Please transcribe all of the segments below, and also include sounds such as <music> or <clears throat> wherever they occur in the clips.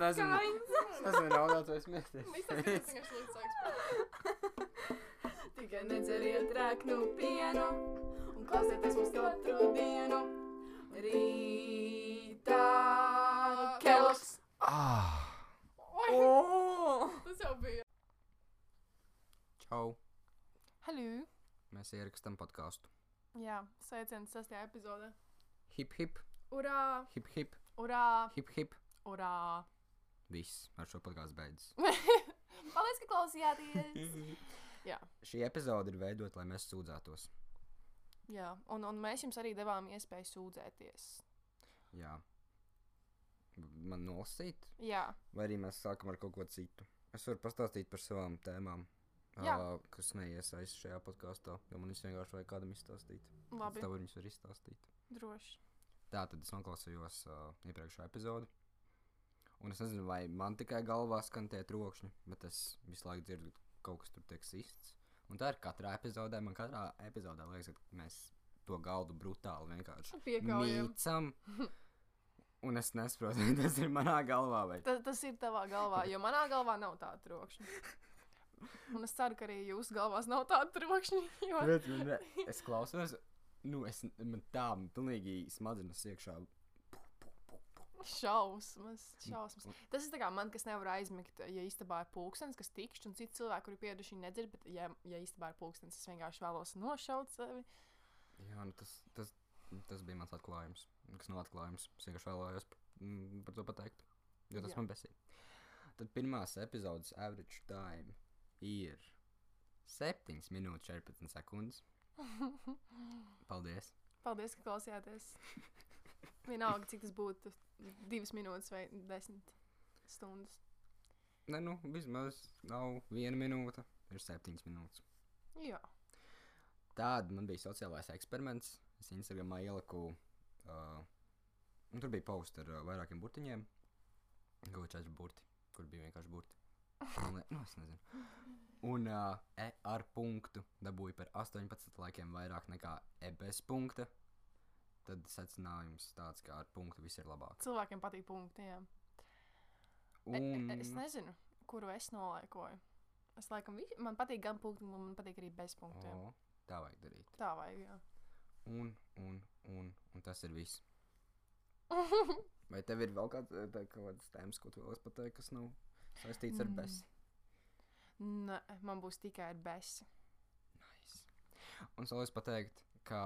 nezinu, es nezinu, raudāt vai smieties. Tikai nedzeriet rēknu pienu un klausieties mums katru dienu. Rītā kelos. Ah, Oi, Oh! tas jau bija. čau. Hallo! Mēs ierakstām podkāstu. Jā, sveiciens sastajā epizodē. Hip, hip, Urā! hip, hip, Urā! hip, hip. Urā! Viss, ar šo podkāstu beidzas. <laughs> Paldies, ka klausījāties! <laughs> Jā. Šī epizode ir veidota, lai mēs sūdzētos. Jā, un, un mēs jums arī devām iespēju sūdzēties. Jā. Man nolasīt, Jā, vai arī mēs sākam ar kaut ko citu. Es varu pastāstīt par savām tēmām, Jā. ā, kas neiesaistās šajā podkāstā, jo man viņas vienkārši vajag kādam izstāstīt. labi. Tev viņas var izstāstīt. Droši. Tā tad es noklausījos uh, iepriekšējā epizodē. Un es nezinu, vai man tikai galvā skan tie trokšņi, bet es visu laiku dzirdu, ka kaut kas tur tiek sists. Un tā ir katrā epizodē. Man katrā epizodē liekas, ka mēs to galdu brutāli vienkārši Piekaujam. mīcam. <laughs> Un es nesaprotu, vai tas ir manā galvā. Vai... Ta, tas ir tavā galvā, jo manā galvā nav tāda trokšņa. <laughs> Un es ceru, ka arī jūsu galvās nav tāda trokšņa. <laughs> Jo... Bet, man, es klausos, nu, es, man tā pilnīgi smadzenes iekšā. Šausmas, šausmas. Tas ir kā man, kas nevar aizmigt, ja istabā ir pulkstenis, kas tikšķi, un citi cilvēki, kuri pieraduši, nedzird, bet, ja, ja istabā ir pulkstenis, es vienkārši vēlos nošaut sevi. Jā, nu tas, tas, tas bija mans atklājums. Kas nav atklājums. Es vienkārši vēlējos p- mm, par to pateikt. Jo tas. Jā. man besīja. Tad pirmās epizodes average time ir 7 minūtes 14 sekundes. <laughs> Paldies! Paldies, ka klausījāties. Vienalga, cik tas būtu divas minūtes vai desmit stundas. Nē, nu, vismaz nav viena minūte, ir 7 minūtes. Jā, Tāda man bija sociālais eksperiments. Es Instagramā ieliku. Uh, un tur bija posts ar uh, vairākiem burtiņiem. Kā četri burti, kur bija vienkārši burti. Nu, es nezinu. Un uh, e ar punktu dabūju par 18 laikiem vairāk nekā e bez punkta. Tad secinājums tāds, ka ar punktu viss ir labāk. cilvēkiem patīk punkti. Jā. Un... Un, Es nezinu, kuru es nolaikoju. Es laikam, vi... man patīk gan punkti, gan man patīk arī bez punktiem. o, tā vajag darīt. Tā vajag. Jā. Un, un, un, un tas ir viss. <laughs> Vai tev ir vēl kāds, tā, kāds tēmas, ko tu vēlaties pateikt, kas nav saistīts ar Mm. bez? Nē, man būs tikai ar besi. Nice. Un es vēlos pateikt, ka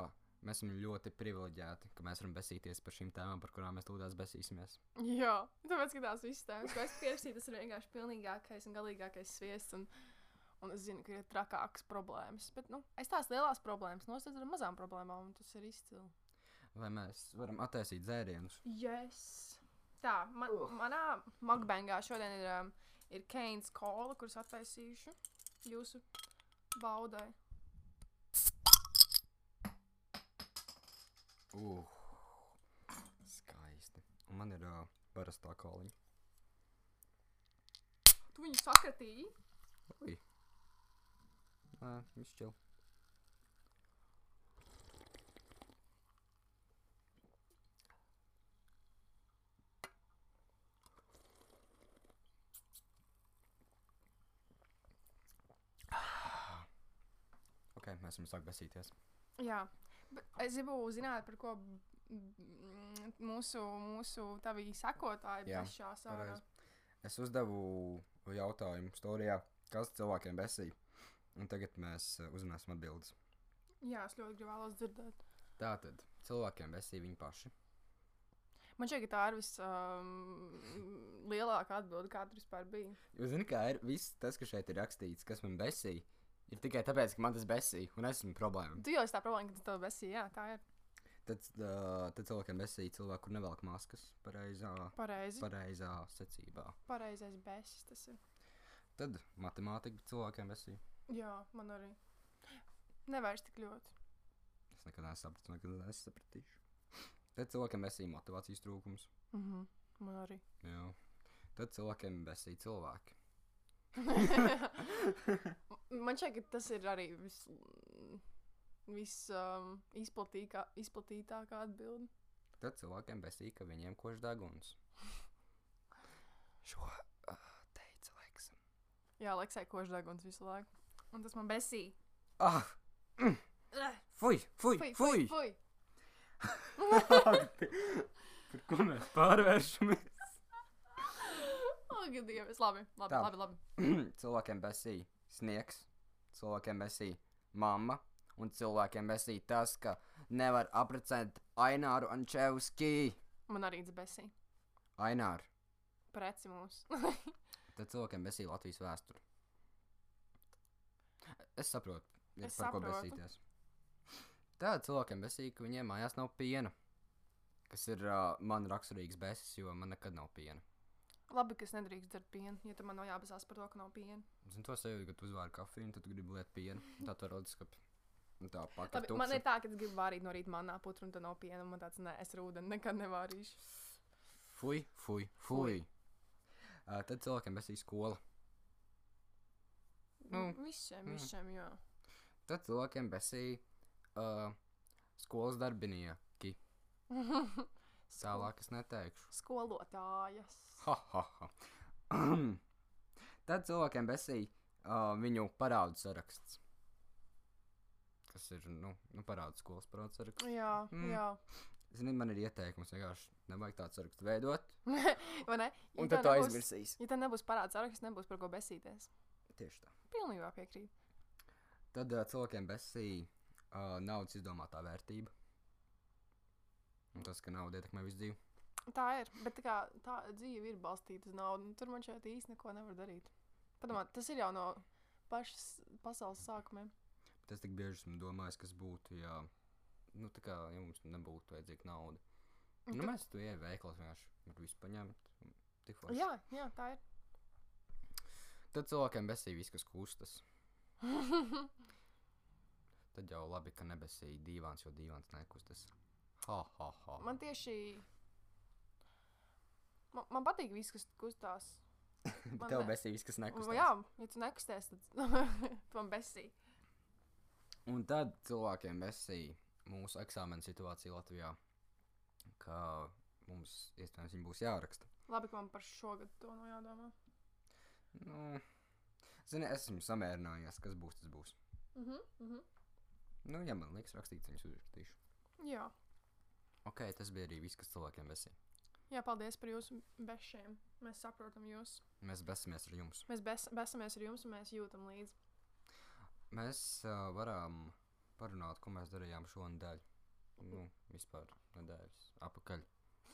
mēs esam ļoti privileģēti, ka mēs varam besīties par šīm tēmām, par kurām mēs tūlīt besīsimies. Jā, tāpēc, ka tās visas tēmas, ko es pierakstīju, tas ir vienkārši pilnīgākais un galīgākais sviests. Un, un es zinu, ka ir trakākas problēmas. Bet nu, es tās lielās problēmas noslēdzu ar mazām problēmām, un tas ir izcili. Vai mēs varam attaisīt dzērienus? Yes. Tā, man, uh. manā makbangā šodien ir, um, ir Keins kola, kurus attaisīšu jūsu baudai. Uh, skaisti. Un man ir uh, parastā koliņa. Tu viņu sakratīji? Ui. Nē, viss čil. <sighs> Ok, mēs varam sākt besīties. Jā, es gribu zināt, par ko mm, mūsu, mūsu tavī sekotāji Jā, bez šā sārā. pareizi. Es uzdevu jautājumu storijā, kas cilvēkiem besīja. Un tagad mēs uh, uzzināsim atbildes. Jā, es ļoti gribu vēlos dzirdēt. Tātad cilvēkiem besīja viņi paši. Man šķiet, ka tā ir vislielākā um, atbilde, kāda vispār bija. Jūs zināt, kā ir viss tas, kas šeit ir rakstīts, kas man besīja. Ir tikai tāpēc, ka man tas besīja, un es esmu problēma. Tu jau esi tā problēma, ka tu to besi, jā, tā ir Tad, uh, tad cilvēkiem besīja cilvēki, kur nevelk maskas pareizā, pareizi. pareizā secībā. Pareizais besis tas ir. Tad matemātika cilvēkiem besīja. Jā, man arī. Nevairs tik ļoti. Es nekad nesapratu, nekad nesapratīšu. Tad cilvēkiem besīja motivācijas trūkums. Mhm, man arī. Jā. Tad cilvēkiem besīja cilvēki. <laughs> man šķiet, ka tas ir arī vis, vis um, izplatīkā, izplatītākā atbilde. Tad cilvēkiem besīja, ka viņiem kož deguns. Jā, Leksai koždeguns visu laiku. Un tas man besī. Ah! Eh, Fui! Fui! Fui, Fui! fui, fui. Par ko mēs pārvēršamies? Dievs, labi, labi, Tā. labi, labi. <clears throat> cilvēkiem besī sniegs, cilvēkiem besī mamma, un cilvēkiem besī tas, ka nevar apprecēt Aināru Ančevski. Man arī ir besī. Aināru. Preci mūs. <laughs> Tad cilvēkiem besī Latvijas vēsture. Es saprotu, ir Es par ko saprotu. besīties. Tad cilvēkiem besī, ka viņiem mājās nav piena. Kas ir uh, man raksturīgs besis, jo man nekad nav piena. Labi, ka es nedrīkst dzert pienu, ja man nav jābazās par to, ka nav piena. Zinu, to sevi, kad tu uzvāri kafiju, tad gribi liet pienu. Tā tu rodas, ka tā pakāpē. man ir tā, ka es gribu vārīt no rīta manā putrā, un tad nav piena. Man tāds, nē, es rūdeni nekad nevārīšu. Fui, fui, fui. Uh, tad cilvēkiem besī skola. Nu, Nu, visiem, mm. visiem, jā. Tad cilvēkiem besī uh, skolas darbinieki. <laughs> Tālāk es neteikšu. Skolotājas. Ha, ha, ha. <clears throat> Tad cilvēkiem besī uh, viņu parādu saraksts. Kas ir, nu, nu parādu skolas parādu saraksts. Jā, Mm. jā. Zini, man ir ieteikums vienkārši nevajag tādu sarakstu veidot. <laughs> Vai ne? Un Ja tad tev to aizmirsīs. Ja tev nebūs parāds saraksts, nebūs par ko besīties. Tieši tā. Pilnībā piekrītu. Tad uh, cilvēkiem besī uh, naudas izdomātā vērtība. Un tas, ka nauda ietekmē visu dzīvi. Tā ir. Bet tā, kā, tā dzīve ir balstīta uz naudu. un Tur man šeit īsti neko nevar darīt. Padomā, tas ir jau no pašas pasaules sākumiem. Bet es tik bieži esmu domājis, kas būtu, ja, nu, tā kā, ja mums nebūtu vajadzīga nauda. Nu, tu- mēs tu ejam veiklos vienkārši visu paņemt. Jā, jā, tā ir. Tad cilvēkiem besī viss, kas kustas. <laughs> Tad jau labi, ka nebesīja divāns, jo divāns nekustas. Ha, ha, ha. man tieši. Man, man patīk viss, kas kustās. <laughs> Man tev ne- besīja viss, kas nekustās. Jā, ja tu nekusties, tad <laughs> tu man besī. Un tad cilvēkiem besīja mūsu eksāmena situācija Latvijā, ka mums iespējams viņa būs jāraksta. Labi, ka man par šogad to nav jādomā. Nu, zini, es esmu samērinājies, kas būs, tas būs. Uh -huh, uh -huh. Nu, ja man liekas rakstīt, viņus uzrakstīšu. Jā. Ok, tas bija arī viss, kas cilvēkiem besīja. jā, paldies par jūsu bešiem. Mēs saprotam jūs. Mēs besimies ar jums. Mēs bes, besamies ar jums un mēs jūtam līdzi. Mēs uh, varam parunāt, ko mēs darījām šonadēļ. Nu, vispār nedēļas apakaļ.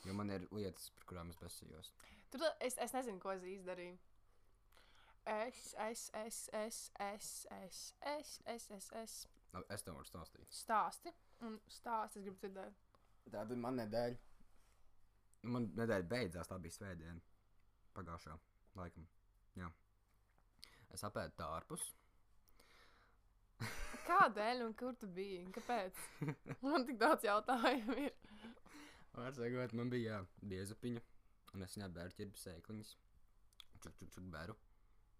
Jo man ir lietas, par kurām es besījos. Tur es, es nezinu, ko es izdarīju. Es, es, es, es, es, es, es, es, es, es. Nu, Es tev varu stāstīt. Stāsti. Un stāsti es gribu dzirdēt. Tā tad man nedēļa. Man nedēļa beidzās, tā bija svētdiena. Pagājušā laikam. Jā. Es apēdu tārpus. <laughs> Kādēļ un kur tu biji? Kāpēc? Man tik daudz jautājumu ir. Vārdsakot, man bija jā, biezupiņa. Un es viņai bēru ķirbi sēkliņas. Čuk, čuk, čuk, bēru.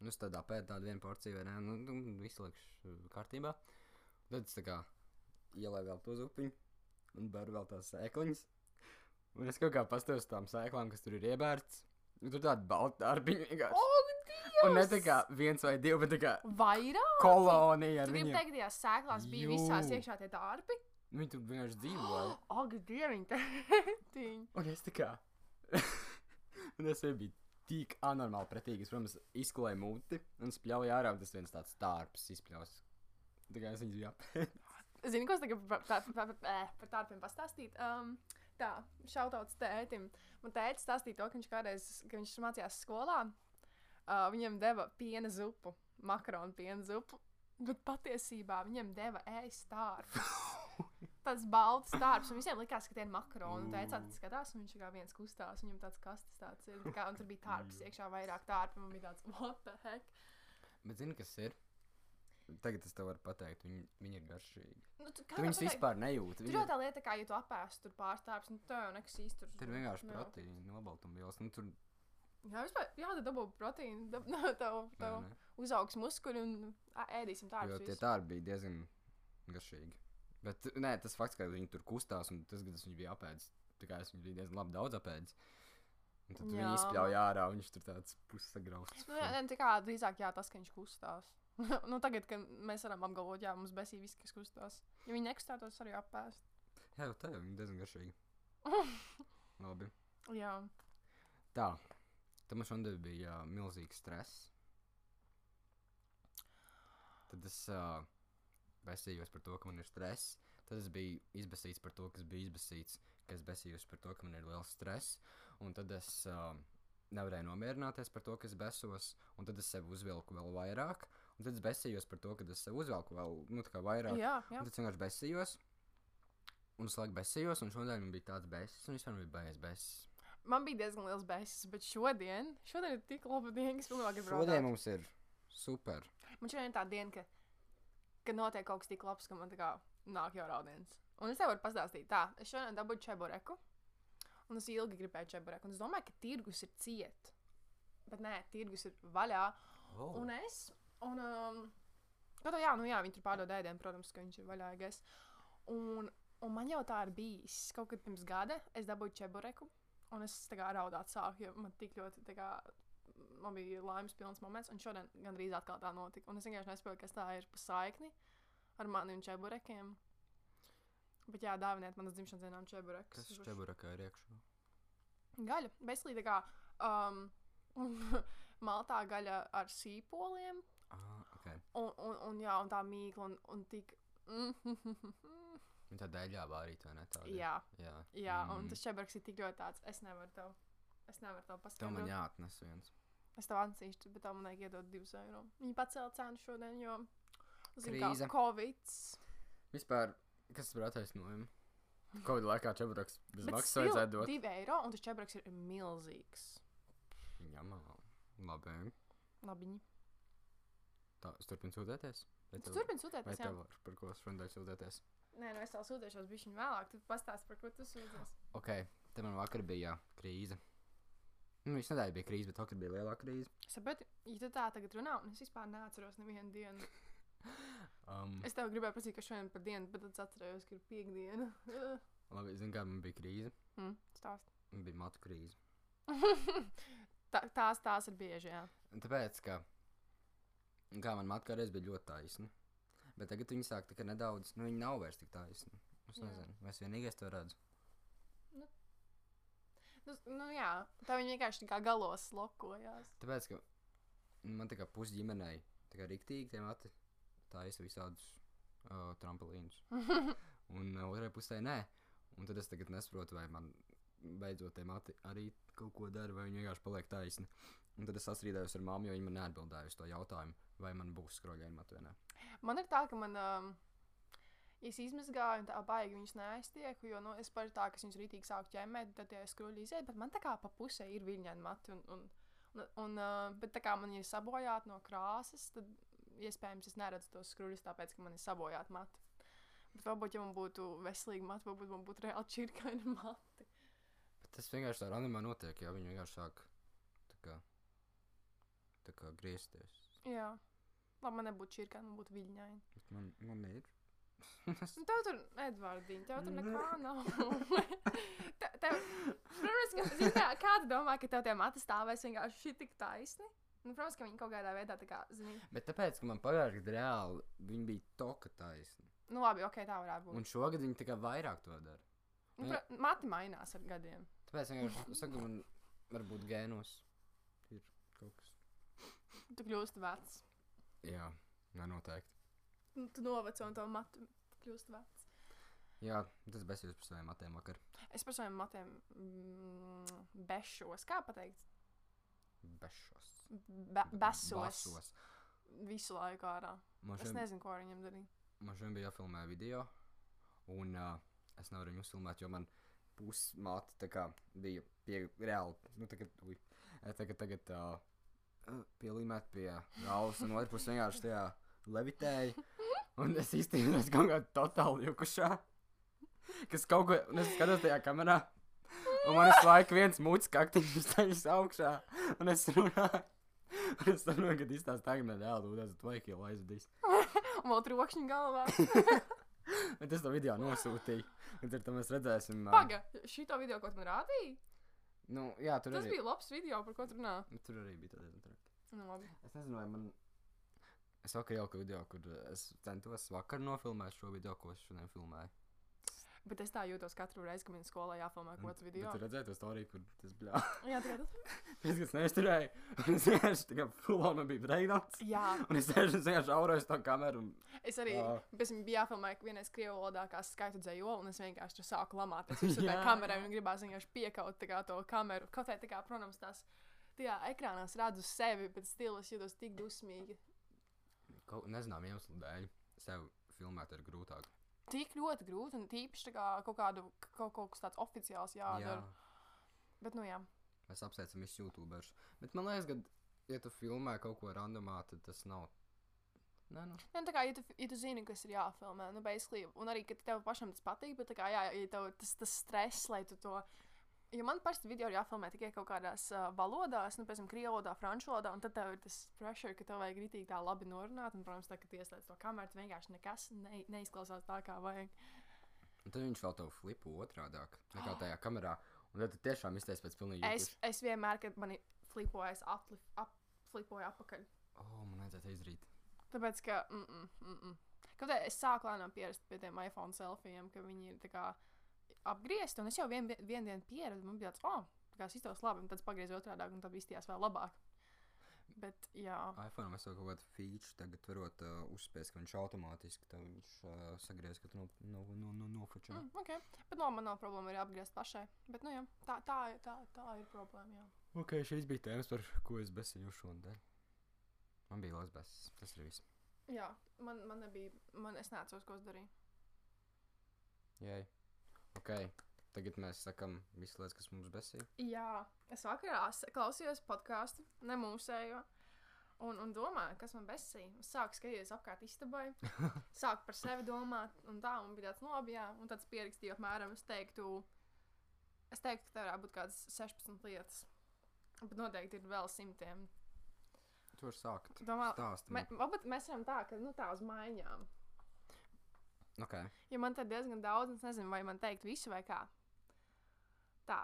Un es tad apēdu tādu vienu porciju, vai ne? Nu, nu visu likšu kārtībā. Tad es tā kā ielēju vēl to zupiņu. Un bēru vēl tās sēkliņas. Un es kaut kā pastāvu uz tām sēklām, kas tur ir iebērts. Tur tāda balta darbiņa vienkārši. O, Dievs! Un ne tā kā viens vai divi, bet tā kā Vairāk? kolonija ar Tu gribi viņiem. teikt, tajās sēklās bija Jū. visās iekšā tie dārbi? Viņi tur vienkārši dzīvoja. <gasps> Ak, dieviņ, tētiņ. <laughs> Un es tā kā. <laughs> un es biju tik anormāli pretīgi. Es, protams, izkolēju muti un spļauju ārā. Tas viens tāds tārps izspļaus. Tā kā es viņu apēdis. <laughs> Zini, ko es tagad par, par, par, par, par, tādiem pastāstīt? Um, tā, šautauts tētim. Man tētis stāstīja to, ka viņš kādreiz, kad viņš mācījās skolā, uh, viņam deva piena zupu, makaronu piena zupu, bet patiesībā viņam deva ēst tārpu. <laughs> Tas balts tārps, un visiem likās, ka tie ir makaroni. Un teica, tas skatās, un viņš kā viens kustās, viņam tāds kastes tāds ir. Tā Kā, un tur bija tārps iekšā vairāk tārpu, un man bija tāds, what the heck? Bet zini, kas ir? Tagad es tev varu pateikt, viņi, viņi ir garšīgi. Nu, tu, Tu viņus vispār nejūti. Tur jau tā lieta, kā ja tu apēsti tur pārstāvis, nu tā jau nekas īsti tur. tur ir vienkārši Jā. proteīni, nobaltumvielas. Nu, tur Jā, vispār, jā, tad dabū proteīnu, dab, <laughs> no, tev, tev nē. uzaugs muskuļi un ēdīsim Jo tādu tie tārpi bija diezgan garšīgi. Bet nē, tas fakts, ka viņi tur kustās un tas, ka es viņu biju apēdis, tā kā es viņu biju diezgan labi daudz apēdis. Un tad Jā, viņi izspļauj ārā, un viņš tur tāds pussagrausts. Nu, jā, tā kā drīzāk jā, tas, ka viņš kustās. <laughs> nu, tagad, kad mēs varam apgalvot, jā, mums besī viss, kas kustās. Ja viņi nekustātos, arī apēst. Jā, jau tā viņi diezgan garšīgi. <laughs> Labi. jā. Tā. Tam man šodien bija uh, milzīgs stress. Tad es uh, besījos par to, ka man ir stress. Tad es biju izbēsīts par to, kas bija izbēsīts, ka es besījos par to, ka man ir liels stress. Un tad es uh, nevarēju nomierināties par to, ka es besos. Un tad es sev uzvilku vēl vairāk. Un tad es besījos par to, ka es sev uzvelku vēl nu, vairāk. jā, jā. Tad es vienkārši besījos. Un es laiku besījos, un šodien man bija tāds besis, un vispār bija bailes besis. Man bija diezgan liels beigas, bet šodien, šodien ir tik laba diena, ka es pilnībā gribu Šodien mums ir super. Man šodien ir tā diena, ka, ka notiek kaut kas tik labs, ka man tā kā nāk jau raudiens. Un es tev varu pastāstīt, tā, es šodien dabūju čeboreku, un es ilgi gribēju čeboreku, un es domāju, ka tirgus ir ciet. Bet nē, tirgus ir vaļā, Oh. un es, un, um, kā tā, jā, nu jā, viņi tur pārdod ēdienu, protams, ka viņš ir vaļā, es. Un, un man jau tā ir bijis, kaut kad pirms gada es dabūju čeboreku, un es tā kā raudāt sāku, jo man tik ļoti, kā, man bija laimes pilns moments, un šodien gandrīz atkal tā notika. Un es vienkārši nespēju, kas tā ir pa saikni ar mani un čeburekiem. Bet jā, dāviniet manas dzimšanas dienām čeburekus. Kas čeburakā ir iekšā? Gaļa. Basically tā kā um, <laughs> maltā gaļa ar sīpoliem. Un, un, un, jā, un tā mīkla un, un tik. Viņa tā dēļā vārīt, vai ne? Tāda? jā, Jā. jā, un Mm. tas čebureks ir tik ļoti tāds. Es nevaru tev. Es nevaru tev Tev man paskaidrot. jāatnes viens. Es tev atsīšu, bet tev man vajag iedot 2 eiro. Viņi pacēla cenu šodien, jo. Zin, Krīze. kā Covid. Vispār, kas tas par attaisnojumu? Covid laikā čeburaks bez maksas vajadzētu dot. 2 eiro, un tas čebureks ir milzīgs. Man. Labi. Labi. Tā, es turpinu sūdzēties? Tu turpini sūtīties, jā? tev var par ko šodien sūdzēties? Nē, nu es vēl sūtīšos bišķiņ vēlāk. Tu pastāsti, par ko tu sūdzies. Ok, te man vakar bija krīze. Nu, visu nedēļu bija krīze, bet vakar bija lielā krīze. Saprati, ja tu tā tagad runā, un es vispār neatceros nevienu dienu. <laughs> Um, Es tev gribēju prasīt, ka šodien par dienu, bet tad atcerējos, ka ir piekdiena. <laughs> labi, zinu, kā man bija krīze. mm, stāst. Man bija matu krīze. <laughs> tā, tās, tās ir bieži, jā. Tāpēc, ka kā man matka reiz bija ļoti taisna. Bet tagad viņi sāk tikai nedaudz, nu viņi nav vairs tik taisni. Es Jā. nezinu, es vienīgais to redzu. Nu, nu jā, tā viņi vienkārši tā kā galos lokojās. Tāpēc, ka nu, man tā kā pusģimenei, tā kā riktīgi tie mati taisa visādus uh, tramplīnus. <laughs> Un uh, otrai pusē nē. Un tad es tagad nesaprotu, vai man beidzot tie mati arī kaut ko dara, vai viņi vienkārši paliek taisni. Un tad es sastrīdējos ar mammu, jo viņa man neatbildēja uz to jautājumu, vai man būs skroļaini mati vai nē. Man ir tā, ka man. Um, Es izmazgāju, un tā baigi viņas neaiztieku, jo nu, es par tā, ka viņas rītīgi sāku ķemmēt, tad tie skruļi iziet, bet man tā kā pa pusē ir viļņaini mati, un, un, un, un uh, bet tā kā man ir sabojāti no krāsas, tad iespējams es neredzu tos skruļus, tāpēc, ka man ir sabojāti mati. Bet varbūt, ja man būtu veselīgi mati, varbūt man būtu reāli čirkaini mati. Bet tas vienkārši tā randomā notiek, ja viņi vienkārši sāk tā kā, tā kā griezties. Jā. Labi, man nebūtu čirkaini, man būtu viļņaini. Bet man, man ir. <laughs> Nu, tev tur, Edvardiņ, tev tur nekā <laughs> nav. <laughs> te, tev, protams, ka, zini, kā, kāda domā, ka tev tie mati stāvēs vienkārši šī tik taisni? Nu, protams, ka viņi kaut kādā veidā tā kā, zini, Bet tāpēc, ka man pagājušajā gadā reāli viņi bija toka taisni. nu labi, ok, tā varētu būt. Un šogad viņi tikai vairāk to dara. Nu, pra, mati mainās ar gadiem. Tāpēc vienkārši es saku, man varbūt gēnos. Tu kļūsti vecs. Jā, nenoteikti. Nu, Tu noveco un tev matu kļūst vecs. Jā, tas besījos par saviem matiem vakar. Es par saviem matiem mm, bešos, kā pateikt? Bešos. Be besos. Basos. Visu laiku ārā. Man Es nezinu, ko ar viņiem darīt. man šodien bija jāfilmē video, un uh, es nevaru viņu uzfilmēt, jo man pusmāte bija pie reāli, nu tagad, eh, tagad, tagad uh, pielīmēt pie galvas, un otrs vienkārši tajā levitēja, un es īstenībā esmu kaut kā totāli jukušā, kas kaut ko, un es skatos tajā kamerā, un man visu laiku viens mūcis kaktiņš taļas augšā, un es runāju. Un es saprotu, ka izstāsta tagad man reāli, un tas vajag jau aizvedīs. Un vēl trokšņi galvā. <laughs> Bet es to video nosūtīju. Un tad mēs redzēsim, Paga, šito video, ko tu man rādīji? Nu, jā, tur Tas arī, bija labs video, par ko tu runā. nu, tur arī bija diezgan traki. Nu, labi. Es nezinu, vai man. Es vakar ieliku video, kur es centos vakar nofilmēt šo video, ko es šodien filmēju. Bet es tā jūtos katru reizi, kad man skolā jāfilmē kaut kāds video. Tur redzēju to storiju, kur tas bija. <laughs> Jā, tikai tas. Es kas neizturēju. Un es vienkārši tā kā fulā man bija breakdowns. Jā, Un es un vienkārši aurēju to kameru. Un... es arī Ā. pēc tam bija jāfilmē vienais krievu valodā, kā skaitu dzējo, un es vienkārši tur sāku lamāt. Es <laughs> jau Jā. tādā kamerā un gribās vienkārši piekaut tā kā to kameru. Kaut kā, tā kā, protams, tās tajā ekrānā es redzu sevi, bet stilu es jūtos tik dusmīgi. Kaut nezinām iemeslu dēļ. Sev filmēt ir grūtāk. Tik ļoti grūti un tīpaši kā kaut kādu kaut, kaut kas tāds oficiāls jādara. Bet, nu jā. Mēs apsveicam visus YouTuberus. Bet man liekas, ka, ja tu filmē kaut ko randomā, tad tas nav. Nē, nu. Nu, tā kā, ja tu, ja tu zini, kas ir jāfilmē, nu, basically, un arī, ka tev pašam tas patīk, bet, tā kā, jā, ja tev tas, tas stress, lai tu to. Jo man parasti video ir jāfilmē tikai kaut kādās uh, valodās, nu, piemēram, krievu valodā, franču valodā, un tad tev ir tas pressure, ka tev vajag rītīgi tā labi norunāt, un, protams, tā, ka tu ieslēdz to kameru, vienkārši nekas ne, neizklausās tā, kā vajag. Un tad viņš vēl tev flipu otrādāk nekā tajā kamerā. Un tad tu tiešām izteicies pēc pilnīgi Es, es vienmēr, kad mani flipoju, es aplif, ap, flipoju apakaļ. O, oh, man vajadzētu izdarīt. Tāpēc, ka, mm, mm, mm, mm. Kaut kā es sāku lēnām pierast pie tiem iPhone selfijiem, ka viņi ir tā kā apgriezti, un es jau vien, vien dienu pieradu, man bija tāds, oh, tā kā es iztos labi, un tad pagriezu otrādi, un tad izties vēl labāk. Bet, jā, iPhone mēs jau kaut kādu feature tagad varot uh, uzspēst, ka viņš automātiski tev viņš uh, sagriez, ka tu no, no, no, no, nofočā. mm, ok. Bet no man nav problēma arī apgriezt pašai. Bet, nu jā, tā, tā, tā, tā ir problēma, jā. Ok, šīs bija tēmas, par ko es besīju šodien. Man bija liels besis. Tas ir viss. Jā, man, man nebija, man es neatceros, ko es darīju. Jai. Ok. Tagad mēs sakam visas lietas, kas mums besīja. Jā, es vakarā klausījos podkāstu, ne mūsējo. Un, un domāju, kas man besīja. Es sāku skatīties apkārt istabai, <laughs> sāku par sevi domāt, un tā man bija tāds nobijā. Un tad es pierakstīju apmēram, es teiktu, es teiktu, ka tā varētu būt kādas 16 lietas. Bet noteikti ir vēl simtiem. Tu vari sākt. Domā, Stāst. varbūt mēs varam tā, ka nu, tā uz maiņām. Ok. Jo man te ir diezgan daudz, un es nezinu, vai man teikt visu vai kā. Tā,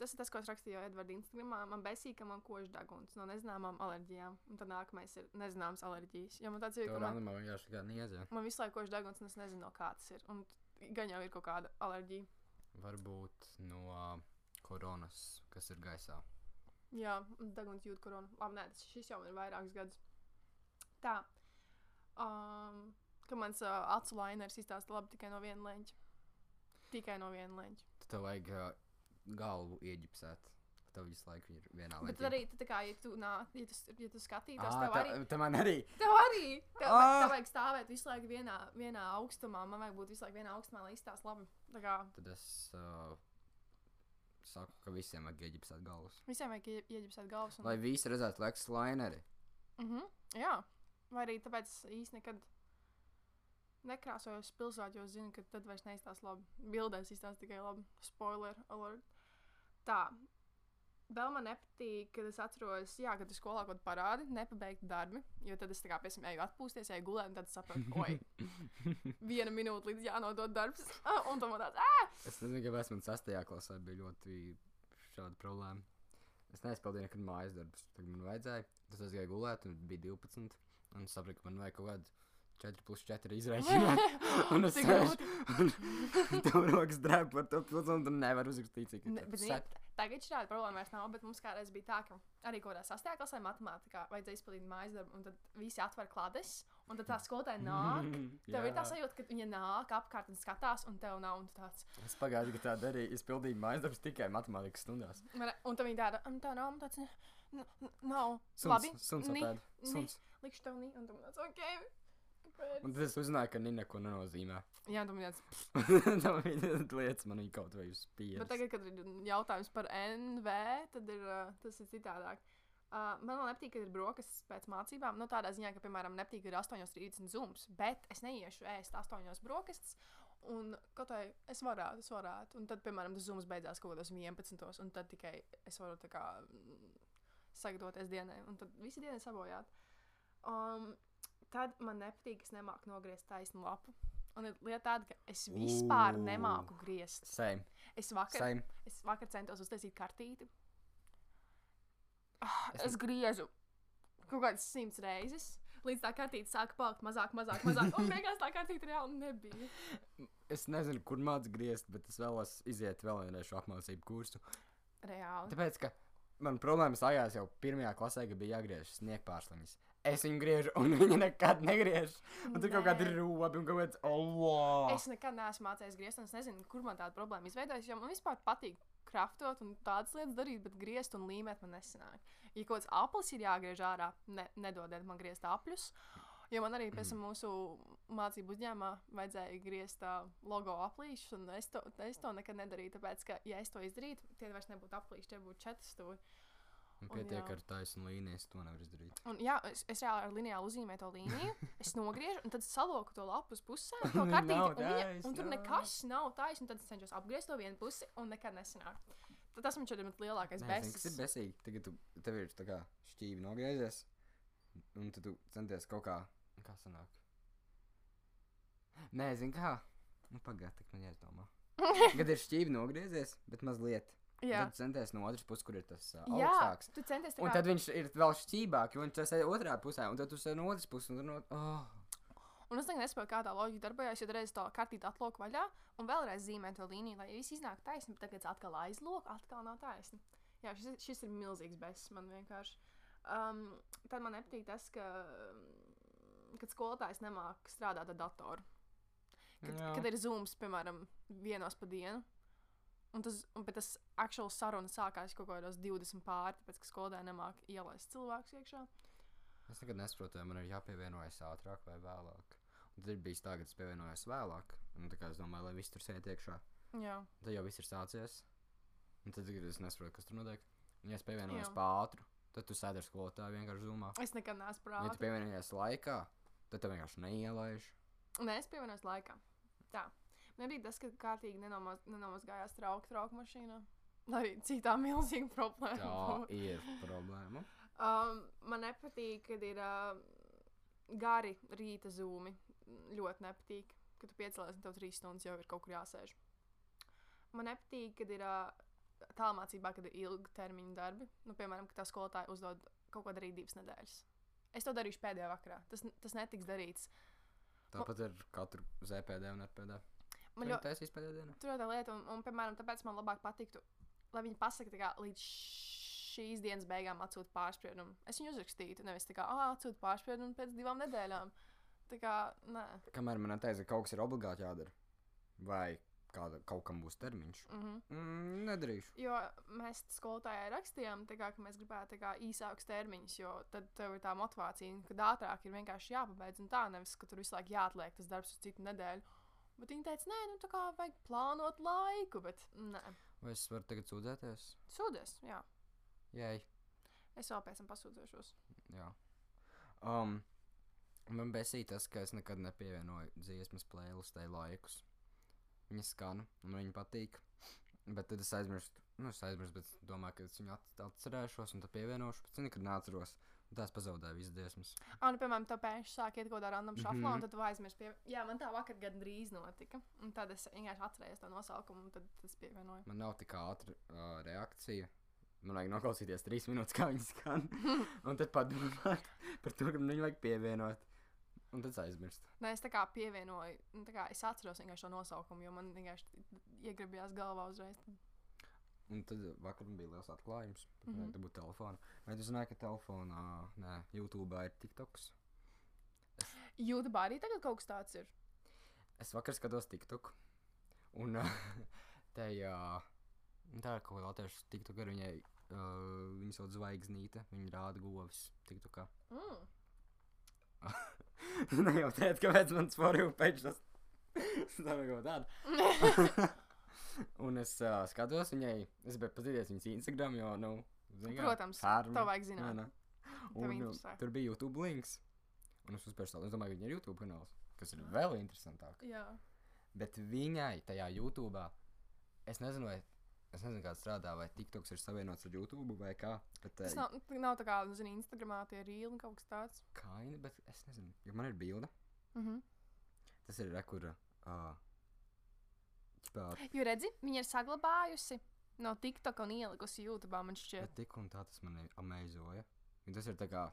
tas ir tas, ko es rakstīju jau Edvards Instagramā. Man besīk, ka man kož deguns no nezināmām alerģijām. Un tad nākamais ir nezināms alerģijas. Jo man tāds ir, ka man, randumā vienkārši kā niezē. man visu laiku kož deguns, un es nezinu, no kā tas ir. Un gan jau ir kaut kāda alerģija. Varbūt no uh, koronas, kas ir gaisā. Jā, un deguns jūt koronu. Labi, nē, tas šis jau ir vairākus gadus. Tā. Um, ka mans uh, acu lainers izstāsta labi tikai no viena leņķa. Tikai no viena leņķa. Tad tev vajag uh, galvu ieģipsēt. Tev visu laiku ir vienā Bet tad arī, tad, tā kā, ja tu, nā, ja tu, ja tu skatītos, Ah, tev arī, tā man arī. tev arī, tev, Ah! tev vajag stāvēt visu laiku vienā, vienā augstumā, man vajag būt visu laiku vienā augstumā, lai izstāst labi. Tad es uh, saku, ka visiem vajag ieģipsēt galvas. visiem vajag ie- ieģipsēt galvas. Un... Lai visi redzētu Lex Laineri. Mm -hmm, jā, vai arī tāpēc īsti nekad nekrāsojos pilsētā, jo es zinu, ka tad vairs neizstāsta labi. Bildēs izstāsta tikai labi. Spoiler alert. Tā. Vēl man nepatīk, kad es atceros, jā, kad es skolā kaut kādā parādi, nepabeigtu darbi. Jo tad es tā kā, piemēram, eju atpūsties, eju gulēt, un tad es saprotu, oi, <laughs> viena minūte līdz jānodod darbs. <laughs> Un tam tāds, ah! Es nezinu, kāpēc man sastajā klasē bija ļoti šāda problēma. Es neizpildīju nekad mājas darbus. Tagad man vajadzēja. Tad es gāju gulēt, un bija 12. Un es sapratu, ka man vajag kaut kādu 4 plus 4 izrēķināt. <laughs> <laughs> Un es <laughs> un tev rokas drēb par to pilsētu, un tu nevari uzrakstīt, cik Ne, bet, zini, tagad šāda problēma vairs nav, bet mums kādreiz bija tā, ka arī kaut kādā sastajā klasē matemātikā vajadzēja izpildīt mājas darbu, un tad visi atver klades, un tad tā skolotāja nāk. Tev ir tā sajūta, ka viņa nāk apkārt un skatās, un tev nav un tāds. Es pagājušajā gadā tā darīju. Es pildīju mājas darbus tikai matemātikas stundās. Un tad viņa tāda, un tā nav, un tāds, "Ne, n- n- nav. Suns, Labi, suns ni. Suns. likšu tev un tam tāds, ok. Un tad es uzzināju, ka viņa neko nenozīmē. Jā, tam tāds. <laughs> Tā bija lietas, man viņa kaut vai uz Bet tagad, kad ir jautājums par NV, tad ir, tas ir citādāk. Uh, man nepatīk, ka ir brokastis pēc mācībām. Nu, tādā ziņā, ka, piemēram, nepatīk, ka ir 8,30 zūms, bet es neiešu ēst 8 brokastis. Un kaut kā es varētu, es varētu. Un tad, piemēram, tas zūms beidzās kaut kādos 11. Un tad tikai es varu tā kā mm, sagatavoties dienai. Un tad visi diena ir sabojāta. Um, tad man nepatīk, es nemāku nogriezt taisnu lapu. Un lieta tāda, ka es vispār Ū. nemāku griezt. Same. Es vakar, Same. es vakar centos uztaisīt kartīti, Es Es griezu kaut kādas simts reizes. Līdz tā kartīte sāka palikt mazāk, mazāk, mazāk. Un beigās tā kartīte reāli nebija. Es nezinu, kur mācīt griezt, bet es vēlos iziet vēl vienreiz šo apmācību kursu. Reāli. Tāpēc, ka man problēmas sākās jau pirmajā klasē, kad bija jāgriež sniegpārsliņas. Es viņu griežu, un viņa nekad negriež. Un tur kaut kāda Nē. roba un kaut kāds oh! Es nekad neesmu mācījies griezt, un es nezinu, kur man tāda problēma izveidojas. Jo man vispār patīk kraftot un tādas lietas darīt, bet griezt un līmēt man nesanāk. Ja kaut kāds aplis ir jāgriež ārā, ne, nedodiet man griezt apļus. Jo man arī pēc tam mūsu mācību uzņēmumā vajadzēja griezt logo aplīšus, un es to, es to nekad nedarīju. Tāpēc, ka, ja es to izdarītu, tie vairs nebūtu aplīši, tie būtu četri stūri. Un un pietiek jā. ar taisnu līniju, es to nevaru izdarīt. Un, jā, es, es reāli ar lineālu uzzīmēju to līniju, es nogriežu, un tad saloku to lapu uz pusēm. To <laughs> kartīti, un, viņa, un tur nekas nav taisnība. Tad es cenšos apgriezt to vienu pusi, un nekad nesanāk. Tad tas man šķiet ir lielākais zini, kas ir besīgi. Tagad tu, tev ir tā kā šķīvi nogriezies, un tad tu centies kaut kā, kā sanāk. Nē, zini kā. Nu, pagaidi, man jāizdomā. <laughs> Kad ir šķīvi nogriezies, bet mazliet. Jā, Tad centies no otras puses, kur ir tas uh, jā augstāks. tu centies tā Un kā. tad viņš ir vēl šķībāk, un tas ir otrā pusē, un tad tu esi no otras puses. Un, no, oh. Un es tagad nesaprotu, kā tā loģika darbojas, jo reiz to kartīti atloku vaļā, un vēlreiz zīmē to līniju, lai viss iznāk taisni, bet tagad atkal aizlok, atkal nav taisni. Jā, šis, šis ir milzīgs besis man vienkārši. Um, tad man nepatīk tas, ka, um, kad skolotājs nemāk strādāt ar datoru. Kad, Jā. kad ir zūms, piemēram, vienos pa dienu. Un tas, un, bet tas actual saruna sākās kaut kādos 20 pāri, tāpēc, ka skolotāji nemāk ielaist cilvēkus iekšā. Es nekad nesaprotu, vai man ir jāpievienojas ātrāk vai vēlāk. Un tad ir bijis tā, ka es pievienojos vēlāk. Un es domāju, lai viss tur sēž iekšā. Jā, Tad jau viss ir sācies. Un tad es nesaprotu, kas tur notiek. Un, ja es pievienojos ātru, tad tu sēdi ar skolotāju vienkārši zumā. es nekad neesmu Ja tu prātā. pievienojies laikā, tad tev vienkārši neielaiž. Nē, es pievienojos laikā. Tā. Man arī tas, ka kārtīgi nenomaz, nenomazgājās trauku trauku mašīnā. Arī citā milzīga problēma. Tā ir problēma. Um, man nepatīk, kad ir uh, gari rīta zūmi. Ļoti nepatīk, ka tu piecēlies un tev trīs stundas jau ir kaut kur jāsēž. Man nepatīk, kad ir uh, tālmācībā, kad ir ilgtermiņa darbi. Nu, piemēram, ka tā skolotāja uzdod kaut ko darīt divas nedēļas. Es to darīšu pēdējā vakarā. Tas, tas netiks darīts. Tāpat ar katru ZPD un RPD. Man ļoti taisīs pēdējā dienā? Tur ir tā lieta, un, un, piemēram, tāpēc man labāk patiktu, lai viņi pasakā, ka līdz šīs dienas beigām atsūta pārspriedumu. Es viņu uzrakstītu, nevis tā kā, atsūta pārspriedumu pēc divām nedēļām. Tā kā, nē. Kamēr man teica, ka kaut kas ir obligāti jādara, vai kāda, kaut kam būs termiņš, Mm -hmm. mm, nedarīšu. Jo mēs skolotājai rakstījām, kā, ka mēs gribētu tā kā, īsākus termiņus, jo tad tev ir tā motivācija, ka ātrāk ir vienkārši jāpabeidz. Un tā nevis, ka tur visu laiku jāatliek tas darbs uz citu nedēļu. Bet viņi teica, nē, nu tā kā vajag plānot laiku, bet nē, Vai es varu tagad sūdzēties? sūdzies, jā. Jai, Es vēl pēc tam pasūdzēšos. jā. Um, man besīja tas, ka es nekad nepievienoju dziesmas playlistē laikus. Viņa skan, un viņa patīk. Bet tad es aizmirstu, nu, es aizmirstu, bet domāju, ka es viņu at- atcerēšos un tad pievienošu. Bet es nekad neatceros. Tās pazaudēju visas dziesmas. Ah, nu, piemēram, tā pēkšņi sāk iet kaut kādā random šāflā, mm Mhm. -hmm. un tad tu aizmirsti. Pie... Jā, man tā vakar gandrīz notika. Un tad es vienkārši atcerējos to nosaukumu, un tad tas pievienoju. Man nav tik ātra uh, reakcija. Man vajag noklausīties trīs minūtes, kā viņi skan. <laughs> un tad padomāt par to, ka man viņu vajag pievienot. Un tad es aizmirstu. Nē, es tā kā pievienoju, nu, tā kā es atceros vienkārši to nosaukumu, jo man vienkārši iegribējās galvā uzreiz. Un tad vakar bija liels atklājums. Mhm. mm -hmm. Tā būtu telefona. Vai tu zināji, ka telefonā, nē, YouTube ir TikToks? YouTube arī tagad kaut kas tāds ir. Es vakar skatos TikTok. Un <laughs> jau tā ir kaut kāda latviešu TikTok ar viņai. Uh, viņa sauc zvaigznīte. Viņa rāda govis TikTokā. <laughs> Mm. <laughs> ne jau teikt, kāpēc man sporīja pēc tas. Tā ir kaut tāda. Un es uh, skatos viņai, es biju pazīties viņas Instagram, jo, nu, zini kā, Protams, charmi, tev vajag zināt. vai ne? Tev Un, uh, interesē. tur bija YouTube links. Un es uzspēru tādu, es domāju, viņa ir YouTube kanāls, kas ir vēl interesantāk. Jā. Bet viņai tajā YouTube, es nezinu, vai, es nezinu, kā strādā, vai TikToks ir savienots ar YouTube vai kā. Bet, Tas nav, nav tā kā, nu, zini, Instagramā tie rīli un kaut kas tāds. Kaini, bet es nezinu, jo man ir bilde. Mhm. Tas ir rekura. Uh, ķipā, Jo redzi, viņa ir saglabājusi no TikTok un ielikusi YouTube, man šķiet. Bet tik un tā tas man amēzoja. Un tas ir tā kā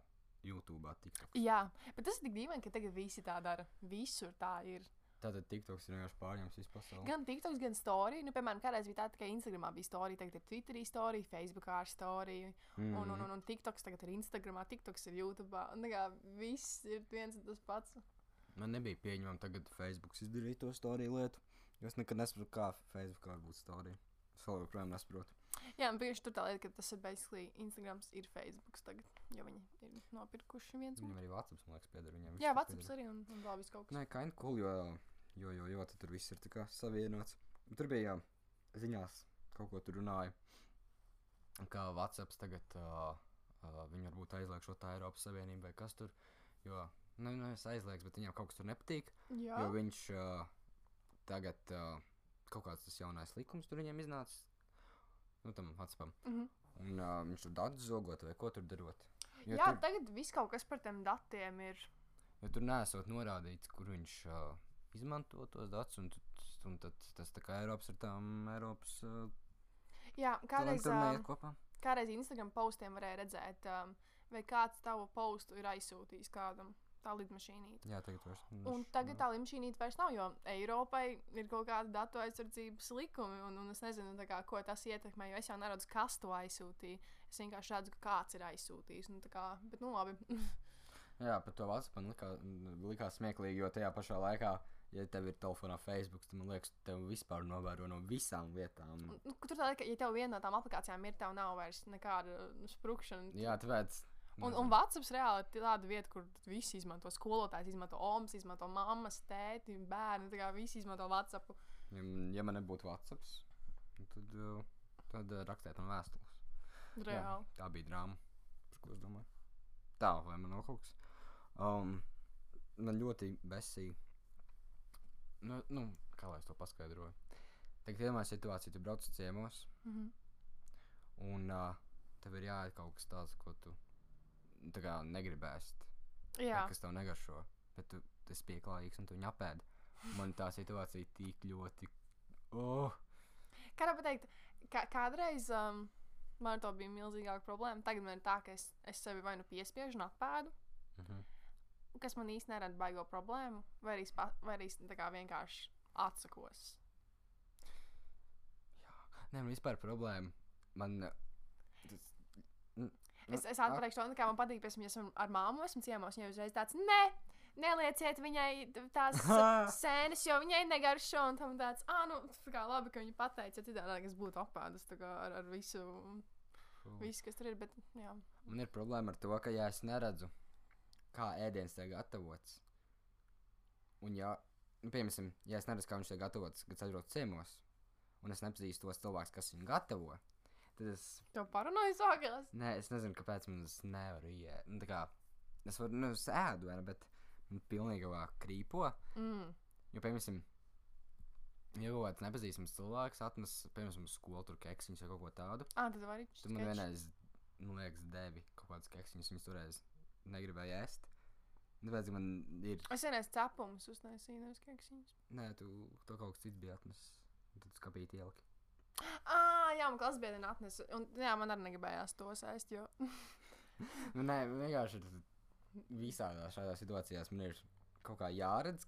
YouTube, TikTok. Jā, bet tas ir tik dīvaini, ka tagad visi tā dara. Visur tā ir. Tātad TikToks ir vienkārši pārņemts visu pasauli. Gan TikToks, gan story. Nu, piemēram, kādreiz bija tā, ka Instagramā bija story, tagad ir Twitterī story, Facebookā ir story. Mm. Un, un, un, un TikToks tagad ir Instagramā, TikToks ir YouTube. Un kā viss ir viens un tas pats. Man nebija pieņemama tagad Facebook izdarīt to storiju lietu. Jo es nekad nesaprotu, kā Facebook var būt storija. Es vēl joprojām nesaprotu. Jā, tieši tur tā lieta, ka tas ir basically Instagrams, ir Facebook tagad, jo viņi ir nopirkuši viens otru. Viņam arī WhatsApp, man liekas, pieder viņam. Jā, WhatsApp arī un, un vēl viss kaut kas. Nē, kind cool, jo, jo, jo, jo tur viss ir kā savienots. Tur bija jā, ziņās, kaut ko tur runāja. Kā WhatsApp tagad uh, uh, viņi varbūt aizliegšo tā Eiropas Savienība vai kas tur. Jo, nu, nu es aizliegs, bet viņam kaut kas tur nepatīk. Jā, Jo viņš uh, tagad uh, kaut kāds tas jaunais likums tur viņiem iznācis. Nu, tam WhatsAppam. mm -hmm. Un uh, viņš tur datus zogot vai ko tur darot. Jo Jā tur, tagad viss kaut kas par tiem datiem ir. jo tur nesot norādīts, kur viņš uh, izmanto tos datus. Un, un tad tas tā kā Eiropas ar tām Eiropas uh, Jā, kādreiz, um, kādreiz Instagram postiem varēja redzēt, um, vai kāds tavu postu ir aizsūtījis kādam. Tā lidmašīnīte. Jā, tagad vairs. Un tagad tā lidmašīnīte vairs nav, jo Eiropai ir kaut kāda datu aizsardzības likumi, un, un es nezinu, kā, ko tas ietekmē, jo es jau neredzu, kas to aizsūtīja. Es vienkārši redzu, ka kāds ir aizsūtījis. Nu, tā kā, bet, nu, labi. <laughs> Jā, par to WhatsApp man likā, likās smieklīgi, jo tajā pašā laikā, ja tev ir telefonā Facebook, tad man liekas, tev vispār novēro no visām lietām. nu, tur tā, ka, ja tev viena no tām aplikācijām ir, tev nav vairs nekāda nu, sprukšana. Jā, tāpēc. Un, un WhatsApp reāli ir tāda vieta, kur visi izmanto skolotājs, izmanto omas, izmanto mammas, tēti, bērni. Tā kā visi izmanto WhatsApp. Ja, ja man nebūtu WhatsApp, tad, uh, tad uh, rakstiet man vēstules. Reāli. tā bija drāma, par ko es domāju. Tā, vai man nav kaut kas? Um, man ļoti besīja. Nu, nu, kā lai es to paskaidroju? Tagad iedomājieties situāciju, tu brauc uz ciemos, Mhm. un uh, tev ir jāiet kaut kas tāds, ko tu tā kā negribēsi. Jā, Kas tev negaršo, bet tu esi pieklājīgs un tu viņu apēdi. Man tā situācija tik ļoti. Oh! kā tā pateikt, kā, kādreiz um, man to bija milzīgāka problēma. Tagad man ir tā, ka es, es sevi vai nu piespiežu un apēdu, Mhm. kas man īsti nerada baigo problēmu, vai arī, spa, vai arī vienkārši atsakos. Nē, man vispār problēma. Man. Tas, mm, Es, es atpateikšu, to, kā man patīk, tam, ja esmu ar māmu, esmu ciemos, viņai uzreiz tāds, nē, nelieciet viņai tās <laughs> sēnes, jo viņai negaršo, un tam tāds, ah, nu, tā kā labi, ka viņa pateica, citādi es būtu kā ar, ar visu, visu, kas tur ir, bet, jā. Man ir problēma ar to, ka ja es neredzu, kā ēdiens tiek gatavots, un ja, nu, piemēram, ja es neredzu, kā viņš tiek gatavots, kad es aizbraucu ciemos, un es nepazīstu tos cilvēkus, kas viņu gatavo, tad es, Tev paranoja sākās. ne, es nezinu, kāpēc man tas nevaru iet. Nu, tā kā, es varu, nu, es ēdu, vai ne, bet man pilnīgi krīpo, Mm. jo, piemēram, Ja kaut kāds nepazīstams cilvēks atnes, piemēram, skolu tur keksiņus vai kaut ko tādu, Ah, tad var arī tad man vienreiz, man liekas, devi kaut kādas keksiņus, viņas toreiz negribēja ēst. Tāpēc ka man ir. Es vienreiz cepumus uztaisīju, nevis keksiņus. Nē, tu to kaut kas cits bija atnesis. Tad skapīt ieliki. Ah, jā, man klases biedrene atnesa. Un, jā, man arī negribējās to sēst, jo. <laughs> Nu, nē, vienkārši ir visādās šādās situācijās man ir kaut kā jāredz,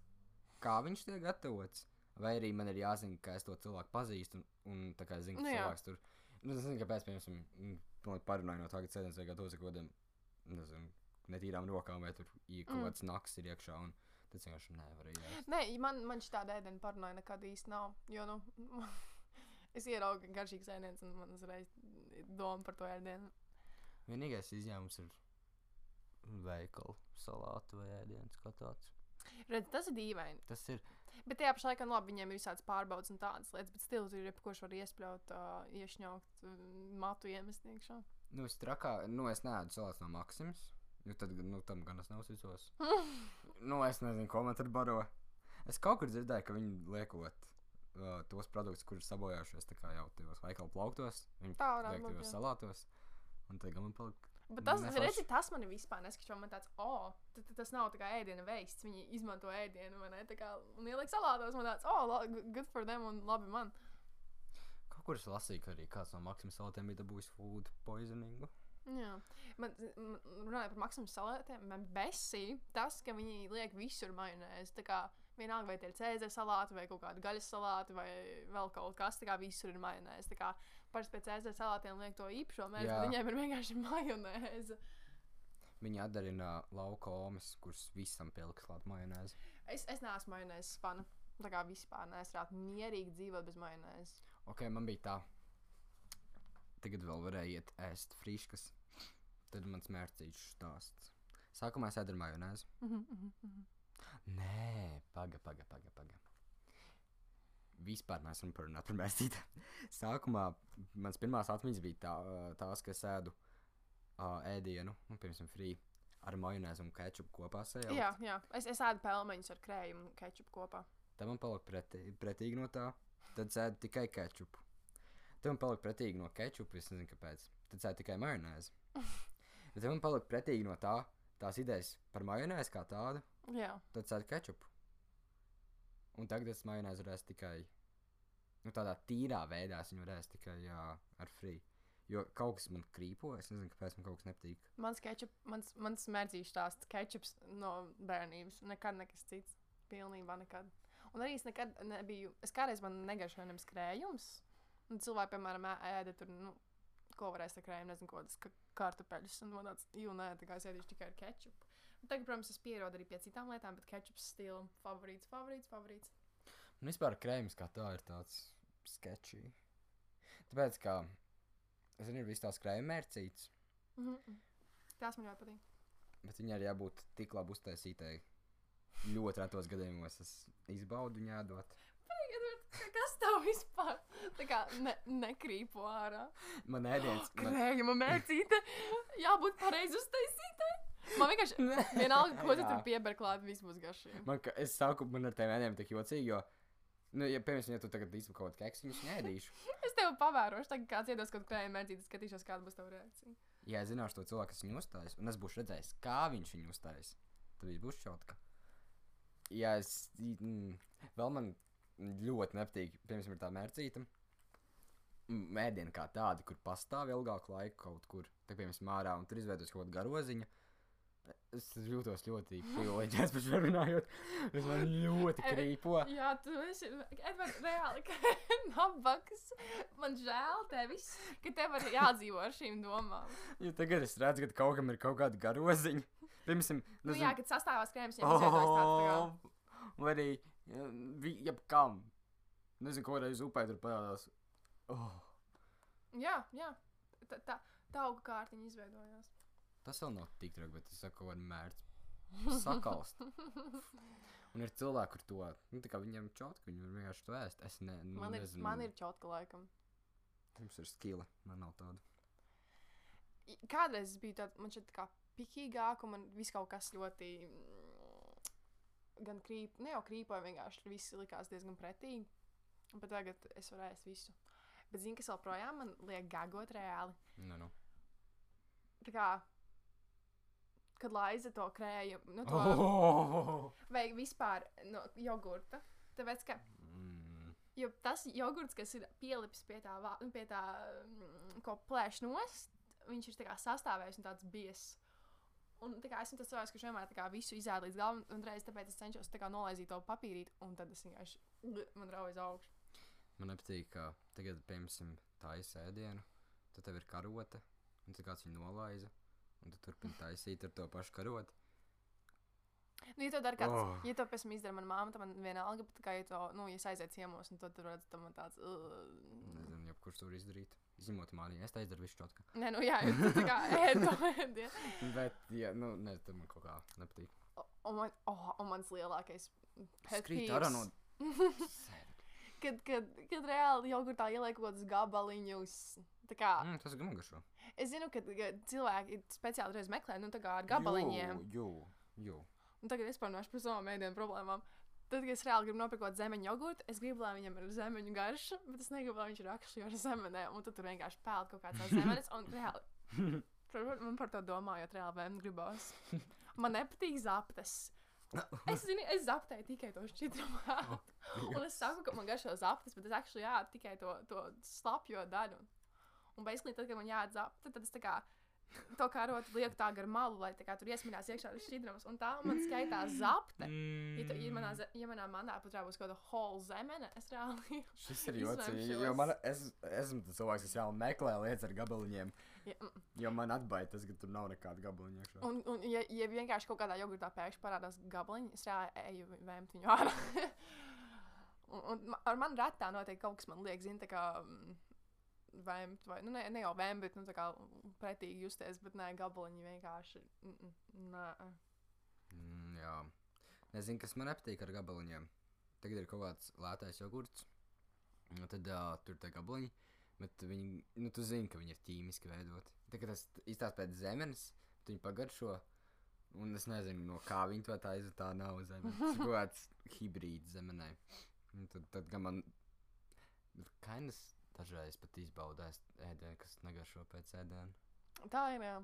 kā viņš tiek gatavots. Vai arī man ir jāzina, ka es to cilvēku pazīstu un, un tā kā zinu, ka Nu cilvēks tur. Nu, es nezinu, kāpēc, piemēram, mm, parunāju no tā, ka sēdens vai gatavs kaut kādiem, nezinu, netīrām rokām vai tur i- kaut Mm. kāds naks ir iekšā. Un tas vienkārši nevar iet. Nē, man, man šī tāda ēdiena parunāja nekad īsti nav. Jo, nu, <laughs> es ieraugu garšīgas ēdienas, un man uzreiz doma par to ēdienu. Vienīgais izņēmums ir veikala salātu vai ēdienas kā tāds. Redz, tas ir dīvaini. Tas ir. Bet tajā pašā laikā, nu, labi, viņiem ir visādas pārbaudas un tādas lietas, bet stils ir jebkurš var iespļaut, uh, iešņaukt, uh, matu iemest iekšā. Nu, es trakā, nu, es neēdu salātu no Maksimas. Nu, tad, nu, tam gan es neuzticos. <laughs> nu, es nezinu, ko man tur baro. Es kaut kur dzirdēju, ka viņi liekot uh, tos produktus, kurus sabojājušies jau tajos veikalu plauktos, viņi Tā varētu būt, tajos salātos. Un tagad man palika. Bet tas, Neforši. redzi, tas man vispār neskaidro. Man tāds, oh, t- t- tas nav tā kā ēdiena veids. Viņi izmanto ēdienu, vai ne? Tā kā, un ieliek salātos, man tāds, oh, good for them, un labi man. Kaut kuras lasīju, ka arī kāds no Maksimas salātiem bija dabūjis food poisoningu. Jā, man, man runājot par maksimumu salātiem, man besī tas, ka viņi liek visur majonēzi. Tā kā vienalga, vai tie ir cēzara salāti, vai kaut kāda gaļas salāti, vai vēl kaut kas tāds, visur ir majonēzi. Tā kā parasti pēc cēzara salātiem liek to īpašo mērķi, bet viņiem ir vienkārši majonēze. Viņi atdarina lauka omas, kuras visam pieliks klāt majonēzi. Es, es neesmu majonēzes fana. Tā kā vispār varētu mierīgi dzīvot bez majonēzes. Ok, man bija tā. Tagad vēl varēja iet ēst friškas. Tad mans mērķis stāsts. Sākumā es ēdu majonēzi. Mhm, Nē, paga, paga, paga. paga. Vispār mēs runājam par mērķīti. <laughs> Sākumā mans pirmās atmiņas bija tā, tās, ka es ēdu uh, ēdienu, nu, piemēram, frī ar majonēzi un kečupu kopā sajaukt. Jā, jā. Es, es ēdu pelmeņus ar krējumu un kečupu kopā. Tad man palika pretī, pretīgi no tā. Tad ēdu tikai kečupu. Tad man palika pretīgi no kečupa. Es nezinu, kāpēc. Tad ēdu tikai majonēzi. <laughs> Bet man palika pretīgi no tā, tās idejas par majonēzi kā tādu. Jā, Tad ēdu kečupu. Un tagad es majonēzi varēšu tikai nu, tādā tīrā veidā. Es viņu varēšu tikai jā, ar frī. Jo kaut kas man krīpo, es nezinu, kāpēc man kaut kas nepatīk. mans kečup, mans, mans mērķis stāsts, kečups no bērnības. Nekad nekas cits. Pilnībā nekad. Un arī es nekad nebiju. Es kādreiz man negaršoju nemaz krējums. Un cilvēki, piemēram, ēda tur, nu, ko varēs ar krējumu, nezinu, ko tas ka kartupeļus. Un man tāds, jū, nē, tā kā es ēdīšu tikai ar kečupu. Un tagad, protams, es pierodu arī pie citām lietām, bet kečups stila favorīts, favorīts, favorīts. Un vispār krējums kā tā ir tāds sketčī. Tāpēc, kā es zinu, ir visas tās krējuma mērcītes. Mm -hmm. Tas man ļoti patīk. Bet viņai ir jābūt tik labi uztaisītai. Ļoti retos gadījumos es izbaudu viņu ēdot. Ka- Kas tev vispār tā kā ne, nekrīpo ārā? Man ēdiens, <gasps> man, Krējuma mērcīte, jābūt pareizi uztaisītai. Man vienkārši <laughs> vienalga, ko tu tur pieber klāt, viss būs garšīgi. man, ka- es saku, man ar tiem ēdieniem tik jocīgi, jo, nu, ja, piemēram, ja tu tagad izsaka kaut kādu keksu, viņus neēdīšu. <laughs> Es tev pavērošu, tagad kāds iedos kaut krējuma mērcīti, skatīšos, kāda būs tava reakcija. Ja es zināšu to cilvēku, kas viņu uzstājas, un es būšu redzējis, kā viņš viņu uzstājas, tad viņš būs šautka. Ja es, mm, vēl man ļoti nepatīk, piemēram, tā mērcīta. Mēdienu kā tāda, kur pastāv ilgāku laiku kaut kur, tā piemēram, mārā, un tur izveidojas kaut kāda garoziņa. Es jūtos ļoti privileģēts par šo runājot. Es man ļoti krīpo. Jā, tu esi, Edvards, reāli, <laughs> nabaks. Man žēl tevis, ka tev ir jādzīvo ar šīm domām. Jo tagad es redzu, ka kaut kam ir kaut kāda garoziņa. Piemēram, Nu, jā, kad sastāvās krējums, jau izveidojas tāds tā kā. Oh, vai arī jebkam. Nezinu, ko reiz upē tur parādās. Oh, Jā, jā. Tā, tā, tā auga kārtiņa izveidojās. Tas vēl nav tik traki, bet es saku, ka mērķis sakalst. <laughs> Un ir cilvēki, kur to, nu, tā kā viņiem čotku, viņi var vienkārši to ēst. Es ne, nu, Man ir, nezinu. man ir čotka laikam. Jums ir skila, man nav tāda. Kādreiz es biju tāds, man šķiet, tā kā pikīgāk, un man viss kaut kas ļoti. mm, Gan krīp, ne jau krīpoja, vienkārši viss likās diezgan pretīgi. Bet tagad es varu ēst visu. Bet zinu, kas vēl projām man liek gagot reāli. Nu, nu. Tā kā, kad laiza to krējumu, nu, to, Oh! vai vispār no jogurta. Tāpēc, ka Mm. Jo tas jogurts, kas ir pielips pie tā, pie tā mm, ko plēš nost, viņš ir sastāvējis un tāds biezs. Un kā esmu tas cilvēks, kurš vienmēr kā visu izēda līdz galam, un reiz tāpēc es cenšos tā kā nolaizīt to papīrīt, un tad es vienkārši man rauj uz augšu. Man nepatīk, ka tagad, piemēram, tā izsēdienu, tad tev ir karote, un tad kāds viņu nolaiza, un tu turpini taisīt ar to pašu karotu. Nu, ja to dara kāds, Oh. ja to pēc tam izdara mana māma, tad man vienalga, bet kā ja to, nu, ja es aizietu ciemos, un tad tur redz, tad man tāds. Uh, Nezinu, ja kurš to var izdarīt. Izņemot mānī, es tā izdaru visu čotku. Nē, nu jā, jo tu tā kā <laughs> ēd to ēdienu. Bet, ja, nu, nezinu, tad man kaut kā nepatīk. Un, man, oh, un mans lielākais pet Skrīt ārā no... <laughs> kad, kad, kad reāli jogurtā ieliek kaut kādus gabaliņus. Kā, mm. Tas ir garšo. Es zinu, ka, cilvēki speciāli reiz meklē, nu, ar gabaliņiem. Jū, jū. Un tagad es parunāšu par savām mēdienu problēmām. Tad, kad es reāli gribu nopirkt zemeņu jogurtu, es gribu, lai viņam ir zemeņu garša, bet es negribu, lai viņš ir akšļi ar zemenēm. Un tad tur vienkārši pēl kaut kāds zemenis. Un reāli, <laughs> man par to domājot, reāli vēm gribās. Man nepatīk zaptes. Es zinu, es zaptēju tikai to šķidrumu. <laughs> un es saku, ka man garšo zaptes, bet es actually jā, tikai to, to slapjo daļu. Un beigās, tad, kad man jāatzapta, tad es tā kā to karotu lieku tā gar malu, lai kā tur iesminās iekšā tas šķidrums. Un tā man skaitās zapte. Ja, tu, ja, manā, ja manā manā pat būs kaut kāda whole zemene, es reāli. Šis ir jocīgi, jo man, es esmu tas cilvēks, kas jau meklē lietas ar gabaliņiem, Ja, mm. jo man atbaida tas, ka tur nav nekāda gabaliņa iekšā. un, un ja, ja vienkārši kaut kādā jogurtā pēkšņi parādās gabaliņi, es reāli eju vēmt viņu ārā. <laughs> un, un ar mani retā notiek kaut kas, man liekas, zina, tā kā. mm, Vēmt, vai nu, ne, ne jau vēmt, bet nu, tā kā pretīgi justies, bet nē, gabaliņi vienkārši. Nē, Mm, jā. Nezinu, kas man nepatīk ar gabaliņiem. Tagad ir kaut kāds lētais jogurts. Un tad uh, tur ir gabaliņi. Bet viņi, nu, tu zini, ka viņi ir ķīmiski veidoti. Tagad tas izstāsta pēc zemes, viņi pagaršo. Un es nezinu, no kā viņi to tā izdarīja. Tā nav zeme. Tas ir kaut kāds hibrīds zemenē. Un tad, tad gan man kainas dažreiz pat izbaudās ēdienu, kas negaršo pēc ēdiena. tā ir. Jā.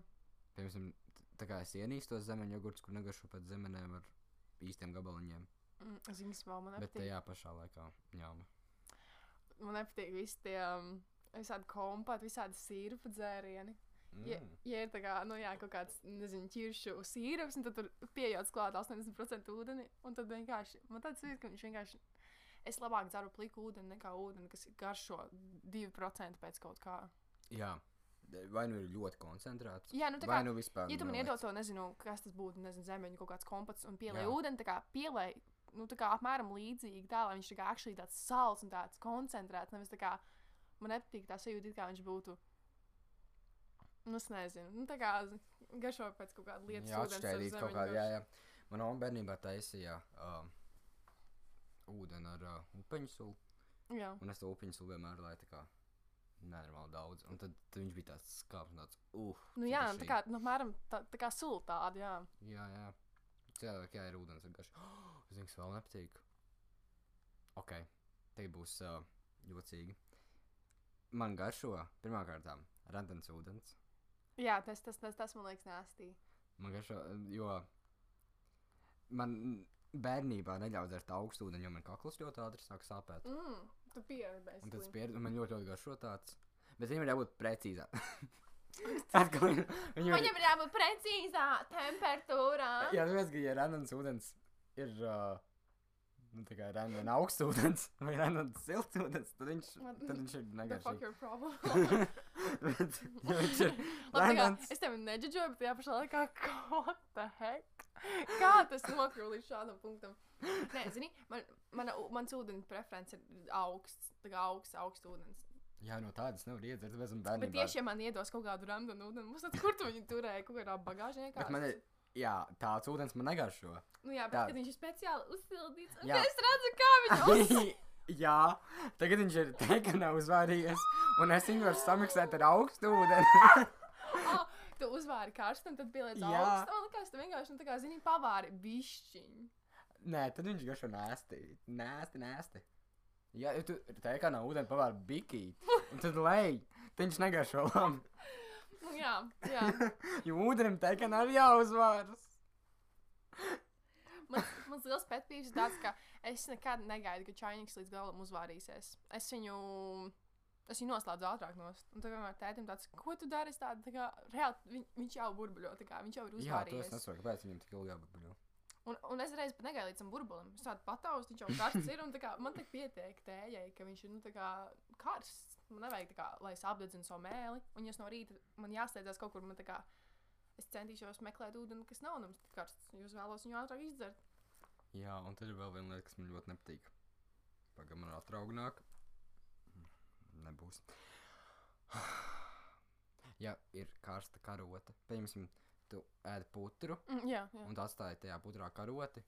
Piemēram, tā kā es ienīstu tos zemeņu jogurtus, kur negaršo pēc zemenēm ar īstiem gabaliņiem. Mm, Zini, vēl man Bet nepatīk. tajā pašā laikā ņēma. Man nepatīk visi tie um, visādi kompāti, visādi sīrupu dzērieni. Ja, Mm. ja ir tā kā, nu jā, kaut kāds, nezinu, ķiršu sīrups, tad tur pieejams klāt 80% ūdeni, un tad vienkārši, man tāds ir, ka viņš vienkārši, es labāk dzeru pliku ūdeni nekā ūdeni, kas garšo 2% pēc kaut kā. Jā, vai nu ir ļoti koncentrēts, Jā, nu tā kā, nu vispār. ja tu man iedod to, nezinu, kas tas būtu, nezinu, zemeņu kaut kāds kompats, un pielai Jā. ūdeni, tā kā pielai, nu tā kā apmēram līdzīgi tā, lai viņš tā kā actually tāds sals un tāds koncentrēts, nevis tā kā, man nepatīk tā sajūta, it kā viņš būtu, nu es nezinu, nu tā kā garšo pēc kaut kāda lietas Jā, atšķaidīt kaut kādā, jā, jā. Man oma bērnībā taisīja uh, ūdeni ar uh, upeņu sulu, Jā. un es to upeņu sulu vienmēr lai tā kā nenormāli daudz, un tad, tad viņš bija tāds tāds, uh, Nu jā, tā kā, nu, apmēram tā, tā kā sultādi, jā. Jā, jā. Cilvēki, jā, ir ūdens ar garšu. Oh, Zinu, kas vēl nepatīk. Ok, te būs uh, jocīgi. Man garšo, pirmkārt, randens ūdens. Jā, tas, tas, tas, tas man liekas nāstī. Man garšo, jo man bērnībā neļauj dzert augstu ūdeni, jo man kakls ļoti ātri sāk sāpēt. Mm, tu basically. spiež, un man ļoti, ļoti garšo tāds. Bet viņam ir jābūt precīzāk. <laughs> Atkal. Viņam. Viņam ir jābūt precīzā temperatūrā. Jā, tas ir, ja randens ūdens ir. Uh, Nu, tā kā randens augsts ūdens vai randens silts ūdens, tad viņš, tad viņš ir The fuck negaršīgs. your problem? <laughs> Bet, ja viņš ir Labi, tā kā es tevi neģeģoju, bet tajā pašā laikā, <laughs> what the heck? <laughs> Kā tas nokļuva līdz šādam punktam? Nē, zini, man, man, mans ūdens preference ir augsts, augsts, augsts ūdens. jā, no tādas nevar iedzert, bet esmu Bet tieši, man iedos kaut kādu random ūdeni, tad kur tu viņu turēji, bagāžniekā? Bet man ir, jā, tāds ūdens man negaršo. Nu jā, bet viņš ir speciāli uzsildīts, Jā. es redzu, kā viņš <laughs> uz... jā, tagad viņš ir <laughs> teikana uzvārījies, un es viņu varu samiksēt ar augstu ūdeni. Tu uzvāri karstu, un tad pieliec Jā. augstu, un kas tu vienkārši, nu tā kā, zini, pavāri bišķiņu. Nē, tad viņš garšo nēsti. Nēsti, nēsti. Ja ja tu teikana ūdeni pavēr bikīt, <laughs> un tad lej, tad viņš negaršo labi. Nu jā, jā. <laughs> Jo ūdenim teikana arī jāuzvāras. Man, mans liels pētījums ir tāds, ka es nekad negaidu, ka čainieks līdz galam uzvārīsies. Es viņu, es viņu noslēdzu ātrāk no stūra. Un tā vienmēr tētim tāds, ko tu dari? Tādu, tā kā, reāli, viņ, viņš jau burbuļo, kā viņš jau ir Jā, to es uzvārījies. nesaprotu, kāpēc viņam tik ilgi jābūt. Un, un es reiz pat negaidu līdz tam burbulim. Es tādu pataustu, viņš jau karsts ir, un kā, man tik pietiek tējai, ka viņš ir, nu, kā karsts. Man nevajag, kā, lai es apdedzinu savu mēli, un ja es no rīta man jāsteidzās kaut kur, man kā, es centīšos meklēt ūdeni, kas nav tik karsts, jo es vēlos viņu ātrāk izdzert. Jā, un tad ir vēl viena lieta, kas man ļoti nepatīk. Pagaidām, man atraugnāk. Nebūs. <sighs> ja ir karsta karota, piemēram, tu ēd putru Mm, jā, jā. un atstāji tajā putrā karoti.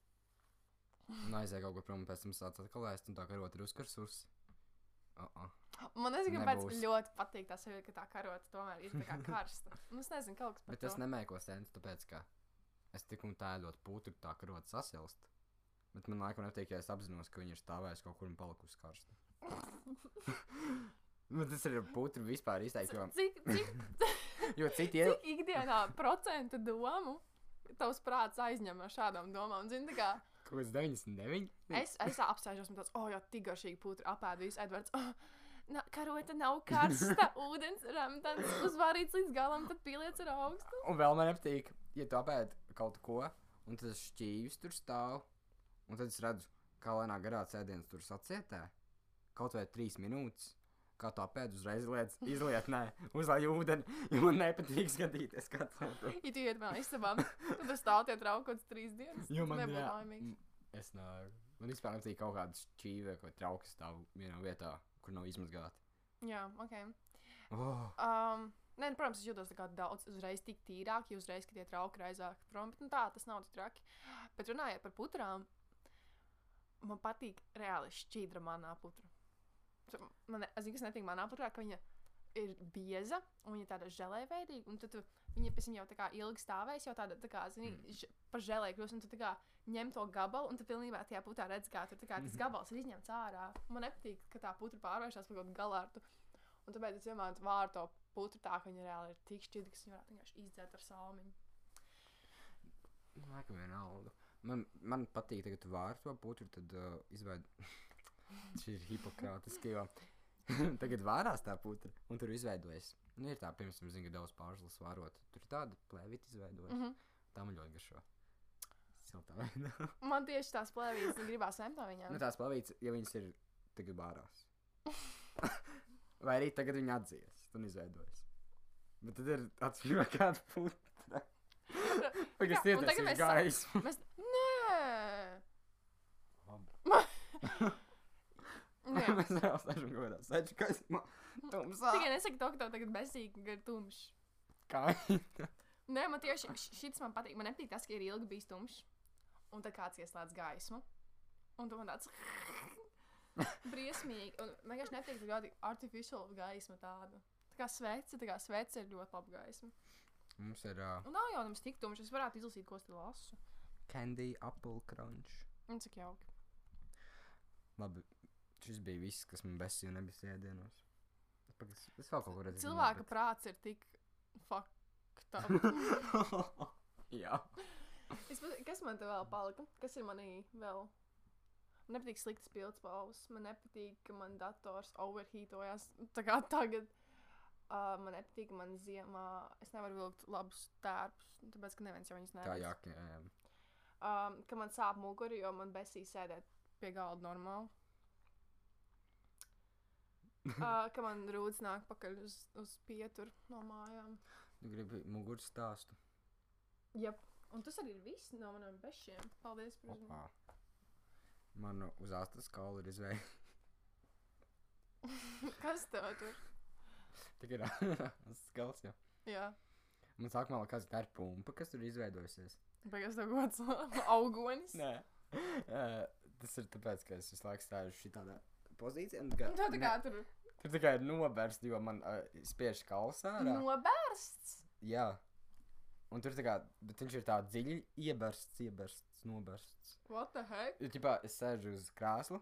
Un aizēja kaut kur prom, un pēc tam sāc atkal ēst, un tā karota ir uzkarsusi. Uh -uh. Man nezinu, kāpēc Nebūs. man ļoti patīk tā sajūta, ka tā karota tomēr ir kā <laughs> karsta. Nu, es nezinu, kaut kas par Bet to. tas nemēko sens, tāpēc, ka es tik un tā ēdot putru, tā karota sasilst. Bet man laikam nepatīk, ja es apzinos, ka viņa ir stāvējusi kaut kur un palikusi karsta. Bet tas ir putru vispār izteikti, jo, Cik, cik, <laughs> jo citi ir. cik ikdienā procentu domu tavs prāts aizņem no šādām domām. Zini, kā Kaut kāds 99. es, es apsēžos un tāds, oh, jā, tik garšīgi putra apēdījis Edvards. Oh, na, karota nav karsta, <laughs> ūdens ramtans, uzvārīts līdz galam, tad pieliec ar augstu. Un vēl man nepatīk, ja tu apēdi kaut ko, un tas šķīvis tur stāv, un tad es redzu, kā lēnā garā sēdienas tur sacietē. Kaut vai trīs minūtes. Kā tā pēdas uzreiz izliet, izliet, nē, uzlai ūdeni, jo man nepatīk skatīties, kā tas tur. Ja tu iet vēl istabā, tad tas stāv tie kāds trīs dienas. Jo man nebūtu laimīgs. Es nevaru. Man vispār nepatīk kaut kāda šķīve vai trauki stāv vienā vietā, kur nav izmazgāta. Jā, ok. Oh, Um, nē, nu, protams, es jūtos tā daudz uzreiz tik tīrāk, jo uzreiz, kad tie trauki raizāk prom, bet nu, tā tas nav tik traki. Bet runājot par putrām, man patīk reāli šķīdra manā putra. Man, zinu, kas netīk manā putrā, ka viņa ir bieza un viņa tāda žēlēveidīga, un tad tu, viņa pēc tam jau tā kā ilgi stāvēs, jau tāda, tā kā, zini, Mm. ž, par žēlē kļūst, un tu tā kā ņem to gabalu, un tu pilnībā tajā putrā redz, kā tur tā kā tas Mhm. gabals ir izņemts ārā. Man nepatīk, ka tā putra pārvēršas par kaut kādu galārtu. Un tāpēc es vienmēr vāru to putru tā, ka viņa reāli ir tik šķidra, ka viņa varētu vienkārši izdzert ar salmiņu. Laikam vienalga. Man, man patīk, ka tu vāri to putru, tad uh, izveid. <laughs> <laughs> Šī ir hipokrātiski, jo <laughs> tagad vārās tā putra, un tur izveidojas. Nu, ir tā, pirms tam zina, ka daudz pārslas vārot. Tur ir tāda plēvīta izveidojas. Mm Mm. -hmm. Tā man ļoti garšo. Siltā veidā. <laughs> Man tieši tās plēvītes gribās ņemt no viņiem. nu, tās plēvītas, ja viņas ir tagad vārās. Vai arī tagad viņi atdzies un izveidojas. Bet tad ir atšķirība kāda putra. Kas Jā, tagad mēs? Mēs... Nē! Nē. <laughs> Mēs vēl sēžam kaut kādā sēžu gaismā. Tumsā. Tikai nesaki to, ka tev tagad bezīgi ir tumšs. Kā? <laughs> Nē, man tieši šis man patīk. Man nepatīk tas, ka ir ilgi bijis tumšs. Un tad kāds ieslēdz gaismu. Un tu man tāds <laughs> briesmīgi. Un man vienkārši nepatīk tāda artificiāla gaisma tāda. Tā kā svece, tā kā svece ir ļoti laba gaisma. Mums ir uh, Un nav jau nemaz tik tumšs. Es varētu izlasīt, ko es te lasu. candy apple crunch. Un cik jauki. Labi, šis bija viss, kas man besīja un nebija sēdienos. Pagaid, Es vēl kaut ko redzēju. Cilvēka prāts ir tik up. <laughs> Jā. Es Kas man te vēl palika? Kas ir manī vēl? Man nepatīk sliktas pildspalvas. Man nepatīk, ka man dators overheatojas. Tā kā tagad. Uh, man nepatīk, man ziemā es nevaru vilkt labus tērpus. Tāpēc, ka neviens jau viņus Kā neredz. jāka. jā. Um, ka man sāp muguri, jo man besī sēdēt pie galda normāli. Uh, <laughs> ka man rūdas nāk pakaļ uz, uz pieturu no mājām. Tu gribi muguru stāstu. Jep. Un tas arī ir viss no maniem bešiem. Paldies par uzmanību. Man uz astas kaula ir izveidota. <laughs> Kas tev tur? Tik ir <laughs> skals, jā. Jā. Man sākumā likās, ka tā ir pumpa, kas tur izveidojusies. Beigās tev kāds augonis. Nē. Uh, tas ir tāpēc, ka es visu laiku stāvu šādā pozīcijā. Tā tā kā ne- tur Tur tikai ir nobērsts, jo man uh, spiež kalsā. nobērsts. Jā. Un tur tā kā, bet viņš ir tā dziļi iebersts, iebersts, nobērsts. What the heck? Jo, ķipā, es sēžu uz krēsla,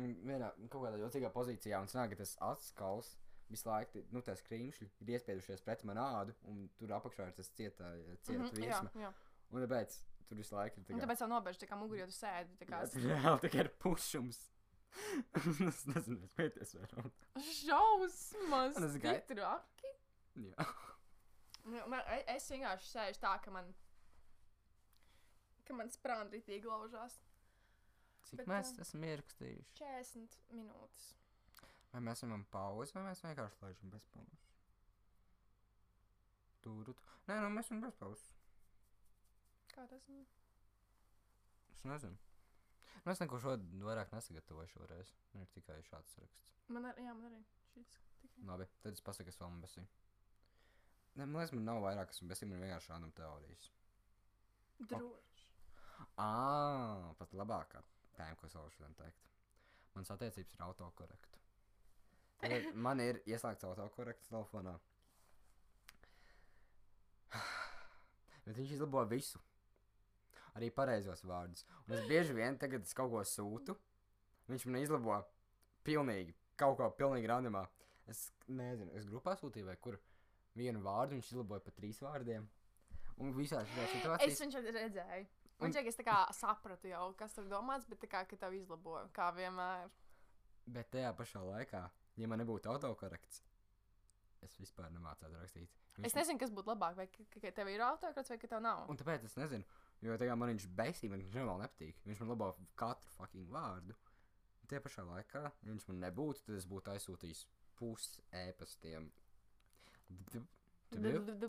un vienā kaut kādā jocīgā pozīcijā, un sanāk, ka tas atskals visu laiku, nu, tās krīmšļi ir iespiedušies pret manu ādu, un tur apakšā ir tas cietā, cieta Mhm, jā, virsma. jā. Un tāpēc tur visu laiku ir tā Un kā, tāpēc tev nobērst tā kā mugurī, jo tu sēdi. Tā kā jā, reāli tikai ir pušums. <laughs> es nezinu, es pēties vairāk. šausmas. Un es gai- Tik traki. Jā. Nu, Man, e- es vienkārši sēžu tā, ka man. ka man sprāna rītīgi glaužās. Cik Bet, mēs ā, esam ierakstījuši? 40 minūtes. Vai mēs esam pauzi, vai mēs vienkārši laižam bez pauzes? Tur, tur. Nē, nu mēs esam bez pauzes. Kā tas? nu? Es nezinu. Nu, es neko šodien vairāk nesagatavoju šoreiz. Man ir tikai šāds raksts. Man arī, jā, man arī. Šis tikai. Labi, tad es pasaku, kas vēl man besī. Nē, man liekas, man nav vairāk, kas man besī, man vienkārši random teorijas. Droši. Ā, pat labākā tēma, ko es vēl šodien teiktu. Mans attiecības ir autokorektu. Tagad <laughs> man ir ieslēgts autokorekts telefonā. <sighs> Bet viņš izlabo visu. Arī pareizos vārdus. Un es bieži vien tagad es kaut ko sūtu. Viņš man izlabo pilnīgi, kaut ko pilnīgi randamā. Es nezinu, es grupā sūtīju vai kur vienu vārdu viņš izlaboja pa trīs vārdiem. Un visā šajā Es situācijā. viņu šeit redzēju. Un- Un čak, es tā kā sapratu jau, kas tur domāts, bet tā kā, ka tev izlaboja, kā vienmēr. Bet tajā pašā laikā, ja man nebūtu autokorekts, es vispār nemācētu rakstīt. Es nezinu, kas būtu labāk, vai ka, tev ir autokrats, vai ka tev nav. Un tāpēc es nezinu, jo tagad man viņš besīja, man viņš normāli nepatīk. Viņš man labo katru fucking vārdu. Un Tie pašā laikā, ja viņš man nebūtu, tad es būtu aizsūtījis pusi ēpastiem.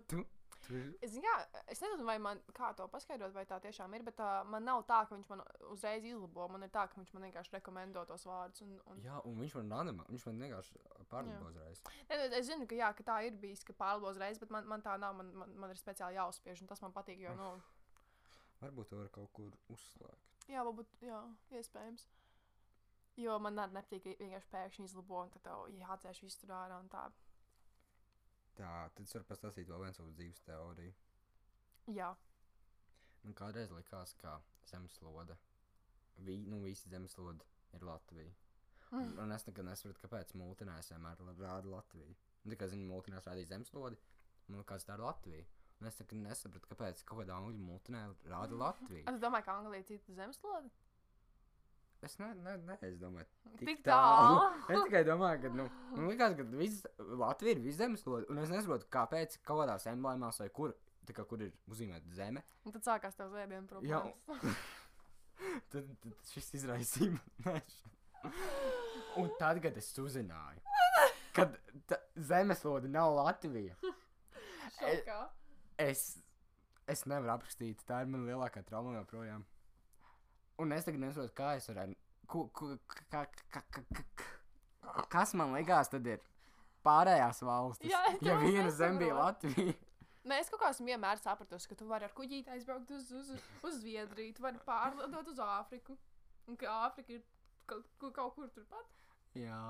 Tu- Es, zinu, kā, es nezinu, vai man kā to paskaidrot, vai tā tiešām ir, bet uh, man nav tā, ka viņš man uzreiz izlabo. Man ir tā, ka viņš man vienkārši rekomendē tos vārdus. Un, un... Jā, un viņš man randamā, viņš man vienkārši pārlabo uzreiz. Ne, ne, es zinu, ka, jā, ka tā ir bijis, ka pārlabo uzreiz, bet man, man tā nav. Man, man, man ir speciāli jāuzspiež, un tas man patīk. Jo, <laughs> nu, Varbūt to var kaut kur uzslēgt. jā, varbūt, jā, iespējams. Jo man arī nepatīk, vienkārši pēkšņi izlabo, un tad tev jāatdzēš visu tur ārā un tā. Tā, tad es varu pastāstīt vēl vienu savu dzīves teoriju. Jā, Man kādreiz likās, ka zemeslode, vi, nu visi zemeslode ir Latvija. Un, un es nekad nesapratu, kāpēc multinājums vienmēr rāda Latviju. Un tikai zinu, multinājums rādīja zemeslodi, man liekas, tā ir Latvija. Un es nesapratu, kāpēc kaut kādā angļu multinē rāda Latviju. <laughs> Es domāju, ka Anglijā ir cita zemeslode. Es ne, ne, ne es domāju, Tik tālu. <laughs> es tikai domāju, ka, nu, man liekas, ka viss Latvija ir viss zemeslode. Un es nesaprotu, kāpēc kaut kādās emblēmās vai kur, kā kur ir uzzīmēta zeme. Un tad sākās tev zēdienu Jā, problēmas. <laughs> tad, tad šis izraisīja man. Un tad, kad es uzzināju, ka zemeslode nav Latvija, Šokā. Es, es nevaru aprakstīt. Tā ir mana lielākā trauma joprojām. Un es tagad nesaprotu, kā es varētu. Ku, ku, ka, ka, ka, ka, ka, kas man likās, tad ir pārējās valstis? Jā, ja to viena zeme bija. Latvija. Nē, es kaut kā esmu vienmēr sapratusi, ka tu vari ar kuģīti aizbraukt uz, uz, uz Zviedriju, tu vari pārlidot uz Āfriku. Un ka Āfrika ir kaut, kaut, kur turpat. Jā,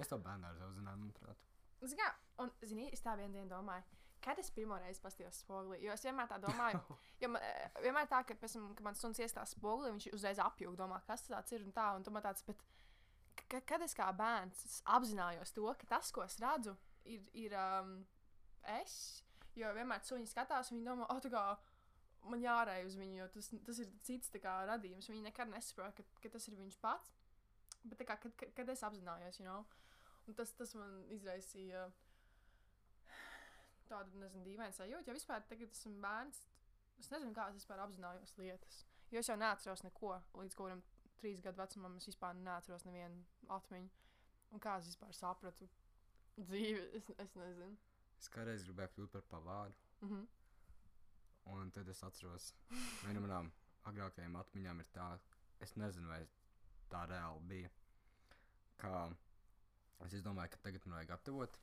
es to bērnu ar savu zināmu, manuprāt. Zini, kā, un, zini, es tā vienu dienu domāju, kad es pirmo reizi paskatījos spogulī, jo es vienmēr tā domāju, jo man, eh, vienmēr tā, ka, piemēram, kad man suns iestās spogulī, viņš uzreiz apjūg, domā, kas tas ir un tā, un tu man tāds, bet, ka, kad es kā bērns es apzinājos to, ka tas, ko es redzu, ir, ir um, es, jo vienmēr suņi skatās, viņi domā, oh, tā kā man jārēj uz viņu, jo tas, tas ir cits kā radījums, viņi nekad nesaprot, ka, ka tas ir viņš pats, bet kā, kad, kad, kad es apzinājos, you know, Un tas, tas man izraisīja tādu, nezinu, dīvainu sajūtu. Jo vispār, tagad esmu bērns, es nezinu, kā es vispār apzinājos lietas. Jo es jau neatceros neko līdz kaut kādam trīs gadu vecumam. Es vispār neatceros nevienu atmiņu. Un kā es vispār sapratu dzīvi, es, es nezinu. Es kādreiz gribēju kļūt par pavāru. Mhm. Un tad es atceros, viena no manām agrākajām atmiņām ir tā, es nezinu, vai tā reāli bija. Kā es izdomāju, ka tagad man vajag gatavot.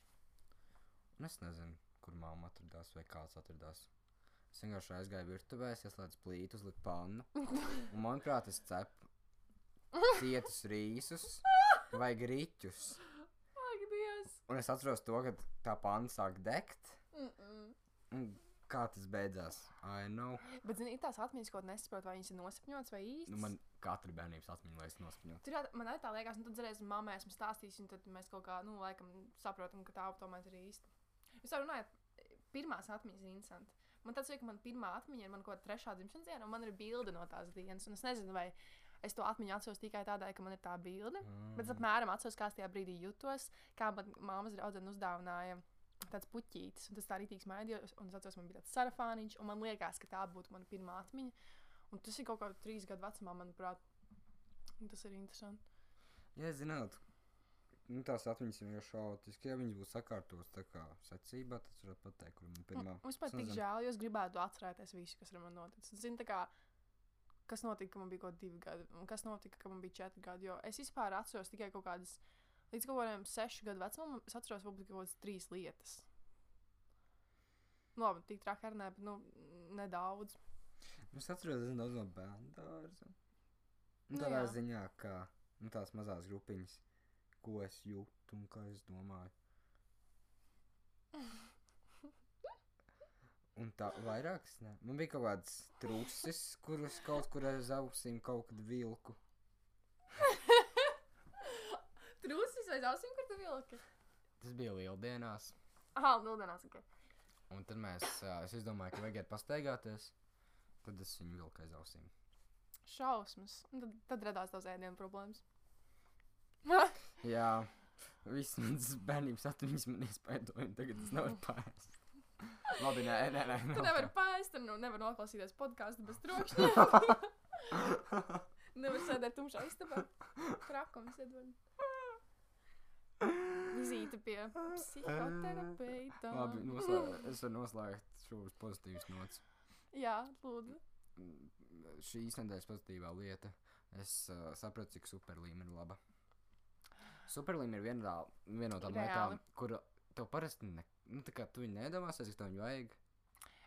Un es nezinu, kur māma atradās vai kāds atradās. Es vienkārši aizgāju virtuvē, es ieslēdzu plītu, uzliku pannu. Un, manuprāt, es cepu cietus rīsus vai grīķus. Un es atceros to, ka tā panna sāk degt. Mm -mm. Un kā tas beidzās? I know. Bet, zini, ir tās atmiņas, ko nesaprotu, vai viņas ir nosapņotas vai īstas. Nu, man katra bērnības atmiņa, lai es nospņotu. Tur jā- man arī tā liekas, un tad reiz mammai esmu stāstījis, un tad mēs kaut kā, nu, laikam, saprotam, ka tā tomēr ir īsta. Jūs jau runājat, pirmās atmiņas ir interesanti. Man tāds liekas, ka man pirmā atmiņa ir man kaut kāda trešā dzimšanas diena, un man ir bilde no tās dienas. Es nezinu, vai es to atmiņu atceros tikai tādēļ, ka man ir tā bilde. Mm. Bet es apmēram atceros, kā es tajā brīdī jutos, kā man māmas draudzene uzdāvināja tāds puķītis, un tas tā rītīgs mēdījos, un es atceros, man bija tāds sarafāniņš, un man liekas, ka tā būtu mana pirmā atmiņa. Un tas ir kaut kā trīs gadu vecumā, manuprāt. Un tas ir interesanti. Ja zinātu, nu, tās atmiņas ir vienkārši haotiski. Ja viņas būtu sakārtotas tā kā secībā, tad varētu pateikt, kur man pirmā. Man tik nezinu. žēl, jo es gribētu atcerēties visu, kas ar mani noticis. Zinu, kā, kas notika, kad man bija kaut kādi divi gadi, un kas notika, kad man bija četri gadi. Jo es vispār atceros tikai kaut kādas, līdz kaut kādiem sešu gadu vecumam, es atceros varbūt kaut kādas trīs lietas. Nu, labi, tik traki arī nē, bet nu, nedaudz. Es atceros, es daudz no bērnu dārza. Nu, Nu, tādā jā. ziņā, ka nu, tās mazās grupiņas, ko es jūtu un kā es domāju. Un tā vairākas, ne? Man bija kaut kāds trūcis, kurus kaut kur aiz ausīm kaut kad vilku. <laughs> Trūcis vai ausīm, kur tu vilki? Tas bija lieldienās. Ah, Lildenās, ok. Un tad mēs, uh, es izdomāju, ka vajag iet pastaigāties. Tad es viņu vilku aiz ausīm. Šausmas. Un Tad, tad radās tās ēdienu problēmas. Jā, viss mans bērnības atmiņas man iespaidoja, un tagad es nevaru pāriest. Labi, nē, nē, nē. Tu nevari tā. pāriest, un nu, nevar noklausīties podkāstu bez trokšņa. <laughs> nevar sēdēt tumšā istabā. Trakums iedod. Vizīte pie psihoterapeita. Labi, noslēg, es varu noslēgt šo uz pozitīvas nots. Jā, lūdzu. Mm, Šīs nedēļas pozitīvā lieta. Es uh, sapratu, cik superlīme ir laba. Superlīme ir viena, viena no tām lietām, kur tev parasti ne, nu, tu viņu nedomāsies, ka tev viņu vajag.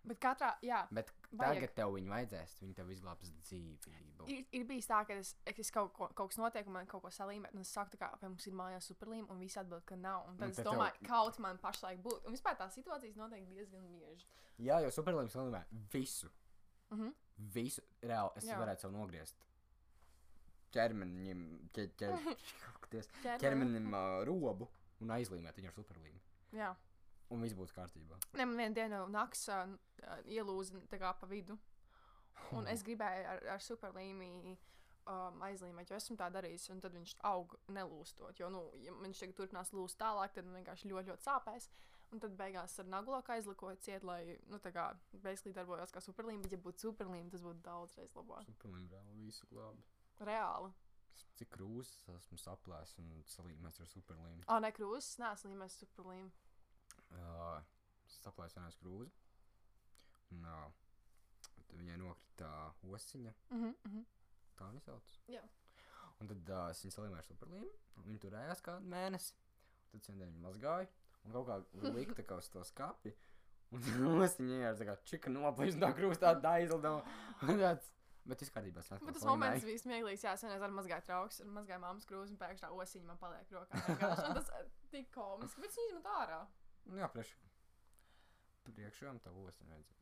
Bet katrā, jā, Bet Vajag. tagad tev viņu vajadzēs, viņi tev izglābs dzīvību. ir, ir bijis tā, ka es, es kaut, ko, kaut kas notiek, un man kaut ko salīmē, un es saku, kā, vai mums ir mājās superlīme, un visi atbild, ka nav. Un tad Un es tad domāju, tev- kaut man pašlaik būtu. Un vispār tās situācijas notiek diezgan bieži. Jā, jo superlīmes nozīmē visu. Mhm. Visu reāli es Jā. varētu sev nogriezt. Ķermenim, ķer, <laughs> ķer, ties, Ķermenim. ķermenim uh, robu un aizlīmēt viņu ar superlīmu. Jā. Un viss būtu kārtībā. Ne, man vienā dienā naktas uh, ielūza tā kā pa vidu. Un es gribēju ar, ar superlīmiju um, aizlīmēt, jo esmu tā darījis. Un tad viņš aug nelūstot. Jo, nu, ja viņš tagad turpinās lūst tālāk, tad vienkārši ļoti, ļoti sāpēs. Un tad beigās ar nagloku aizlikoju ciet, lai, nu, tā kā beisklī darbojos kā superlīme. Bet, ja būtu superlīme, tas būtu daudzreiz labāk. Superlīme reāli visu glābi. Reāli. Cik krūzes esmu saplēsis un salīmēs ar superlīmu. O, ne krūzes, neesmu līmēs superlīme. Uh, saplēsis vienais krūzi. Un uh, tad viņai nokrita uh, osiņa. Mhm, mhm. Tā viņa sauc. Jā. Un tad uh, es viņu salīmēju ar superlīmu. Viņa turējās kādu mēnesi. Tad es viņu mazgāju. Un kaut kā tā kā uz to skāpi. Un <laughs> tas viņa ir tā kā čika noplīst no krūsta tāda aizlidama. Bet viss kārtībā. es Bet tas moments bija smieklīgs. Jā, es vienreiz arī mazgāju trauks, un mazgāju mammas krūzi, un pēkšņi tā osiņa man paliek rokā. Tas eh, tik komiski, bet viņš izmet ārā. Nu Jā, priekš. Priekšām tā osiņa vajadzēja.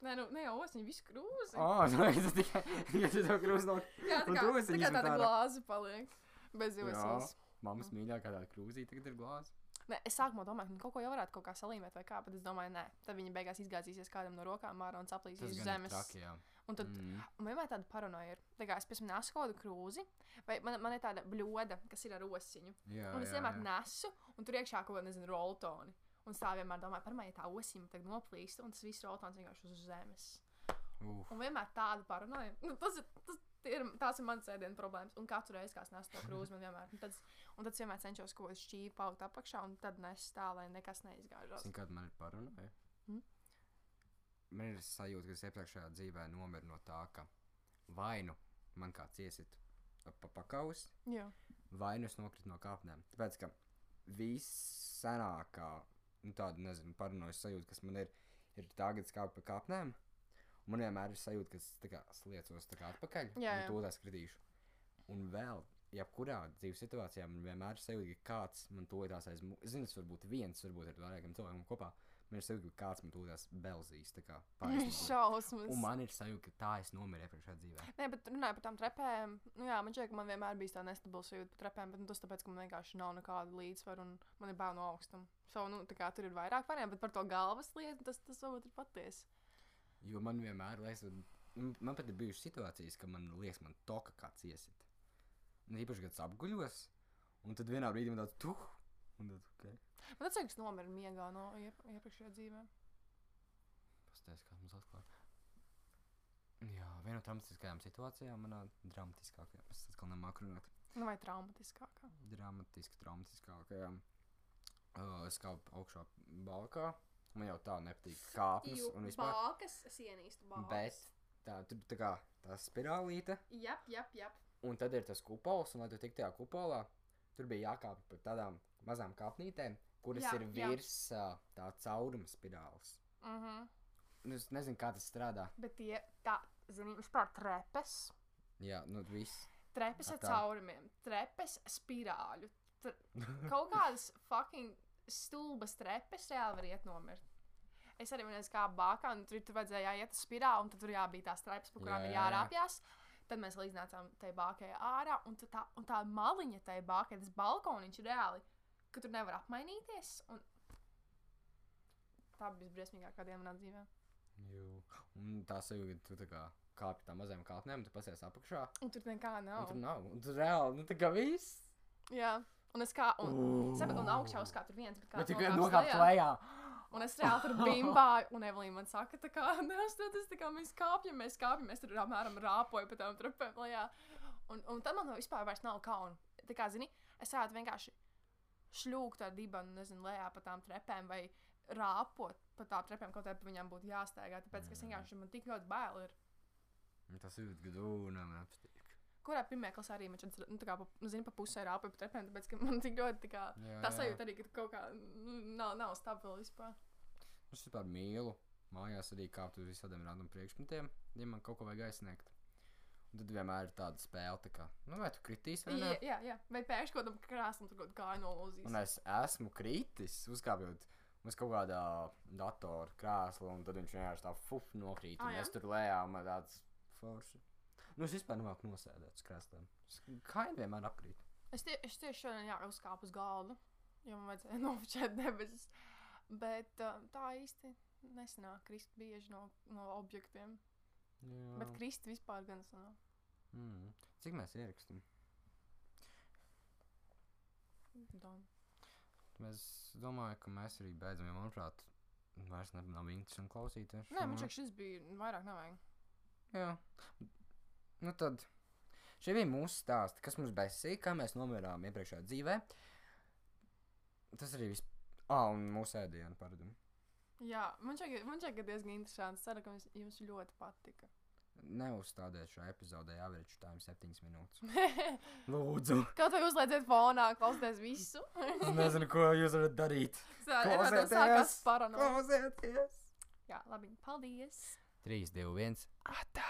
Nē, nu, ne jau osiņa, visu krūzi. Ah, tā ir tikai. Ja tu to krūzi no Jā, tā kā, tā kā tāda glāze paliek. Bez osiņas. mammas mīļākā tāda krūzīte tagad ir glāze. Nē, es sākumā domāju, ka kaut ko jau varētu kaut kā salīmēt vai kā, bet es domāju, nē. Tad viņa beigās izgāzīsies kādam no rokām ārā un saplīsīs uz zemes. traki, jā. Un tad Mm. Un vienmēr tāda paranoja ir. Tā kā es pēc tam nesu kādu krūzi, vai man, man ir tāda bļoda, kas ir ar osiņu. Jā, Un es vienmēr nesu, un tur iekšā kaut kāda, nezinu, roltoni. Un tā vienmēr domāju, par mani tā osiņa tagad noplīst, un tas viss roltons vienkārši uz zemes. Uf. Un vienmēr tāda paranoja. Nu, tas ir, tas ir, tās ir manas ēdienas problēmas. Un katru reizi, kad es nesu to <laughs> krūzi, man vienmēr. Es- un tad es vienmēr cenšos kaut ko šķīvi paukt apakšā, un tad nesu tā, lai nekas neizgāžās. Zini, kāda man ir paranoja? Mm. Man ir sajūta, ka es iepriekšējā dzīvē nomiru no tā, ka vai nu man kāds iesit pa pakaus, Jā. vai nu es nokritu no kāpnēm. Tāpēc, ka vissenākā, nu tāda, nezinu, paranojas sajūta, kas man ir, ir es kāpu pa kāpnēm. Un Man vienmēr ir sajūta, ka es kā sliecos kā atpakaļ, Jā, un jā. to es kritīšu. Un vēl, jebkurā dzīves situācijā, man vienmēr ir sajūta, ka kāds man to tās aiz muguras. Es zinu, tas var būt viens, varbūt ar vairākiem cilvēkiem kopā. Man ir sajūta, ka kāds man to tās belzīs. tā kā <laughs> Šausmas. Un man ir sajūta, ka tā es nomiru iepriekšējā dzīvē. Nē, bet runājot par tām trepēm, nu jā, man šķiet, ka man vienmēr bija tā nestabila sajūta par trepēm, bet nu, tas tāpēc, ka man vienkārši nav nekāda līdzsvara un man ir bail no augstuma. So, nu, kā tur ir vairāk variantu, bet par to galvas lietu tas, tas varbūt ir patiesi. Jo man vienmēr liekas, man pat ir bijušas situācijas, ka man liekas, man to kā kāds iesit. Un īpaši, kad es apguļos, un tad vienā brīdī man tāds tuh, tad, ok, Man liekas, nomira miegā no iep iepriekšējā dzīvē. pastāst, kā mums atklāt. Jā, viena no dramatiskajām situācijām, manā dramatiskākajā, es atkal nemāku runāt. Nu, vai traumatiskākā. Dramatiski, dramatiskākajā. Uh, es kāpu augšā balkā, man jau tā nepatīk kāpnes un vispār. bākas, es ienīstu Bet tā, tur tā kā tā spirālīte. Jap, jap, jap. Un tad ir tas kupols, un lai tu tiktu tajā kupolā, tur bija jākāpj pa tādām mazām kāpnītēm, kuras Jā, jā, ir jā. virs uh, tā cauruma spirāles. Uh -huh. Nu, es nezinu, kā tas strādā. Bet tie, tā, zini, vispār trepes. Jā, nu viss. Trepes ar tā. caurumiem, trepes spirāļu. Tr kaut kādas fucking stulbas trepes reāli var iet nomirt. Es arī vienreiz kā bākā, un tur, tur vajadzēja iet uz spirāli, un tur jā, bija tās trepas, pa kurām Jā, ir jā, jā. jārāpjas. Tad mēs līdzinājām tai bākai ārā, un, tā, un tā maliņa tai bākai, tas balkoniņš reāli, ka tur nevar apmainīties. Un tā bija visbriesmīgākā diena manā dzīvē. Jū. Un tā sajūta, ka tu tā kā kāpi tā mazajām kāpnēm, tu pasies apakšā. Un tur nekā Un nav. tur nav. Un tur reāli, nu tā kā viss. Jā, un es kā, un, Uh. sapratu, un augšā uzkāpa tur viens, bet kā Bet tikai nokāpt lejā. Un es reāli tur bimbāju, un Evelīna man saka, tā kā, <laughs> neuzstāties, tā kā mēs kāpjam, mēs kāpjam, mēs tur apmēram rāpoju pa tām trupēm lejā. Un, un tad man no vispār vairs nav kauna. Tā kā, zini, es varētu vienkārši šļūkt ar dibanu, nezinu, lejā pa tām trepēm vai rāpot pa tām trepēm, kaut kā pa viņām būtu jāsteigā, tāpēc, ka es vienkārši man tik ļoti bail ir. Un Tas ir gudrūnam apstīk. Kurā pirmajā klasē arī man šāds, nu, tā kā, nu, zini, pa pusē rāpoju pa trepēm, tāpēc, ka man tik ļoti, kā, Jā, tā sajūta arī, ka kaut kā, nu, nav, nav stabili vispār. Es vispār mīlu mājās arī kāpt uz visādiem random priekšmetiem, ja man kaut ko vajag aizsniegt. Un tad vienmēr ir tāda spēle, tā kā, nu, vai tu kritīsi vai ne? jā, jā. vai pēkšņi kaut kādam krāsam tur kaut kā nolūzīs. Un es esmu kritis, uzkāpjot uz kaut kādā datora krēsla, un tad viņš vienkārši tā fuf nokrīt. Ā, Un jā? es tur lejā, un man tāds forši. Nu, es vispār nemāku nosēdēt uz. Kā jau vienmēr apkrīt. Es, tie, es tieši šodien jā, uzkāpu uz galda, jo man vajadzēja <laughs> nofočēt debesis. Bet uh, tā īsti nesanāk krist bieži no, no objektiem. Jā. Bet krist vispār gan sanāk. Mm. Cik mēs ierakstām? Es domāju, ka mēs arī beidzam, jo, manuprāt, vairs nav interesanti klausīties. Nē, man šķiet, šis bija vairāk nevajag. Jā. Nu tad. Šie bija mūsu stāsti, kas mums besīja, kā mēs nomirām iepriekšējā dzīvē. Tas arī viss. Ah, un mūsu ēdienu paradumi. Jā, man šķiet, man šķiet, ka diezgan interesants. Ceru, ka jums, jums ļoti patika. Neuzstādiet šo epizodē, average time 7 minūtes. <laughs> Lūdzu. Kaut vai uzliedziet fonā, klausieties visu. Es nezinu, ko jūs varat darīt. <laughs> Klausieties! sākās paranoja. Klausieties! Jā, labi, paldies! 3, 2, 1. Atā!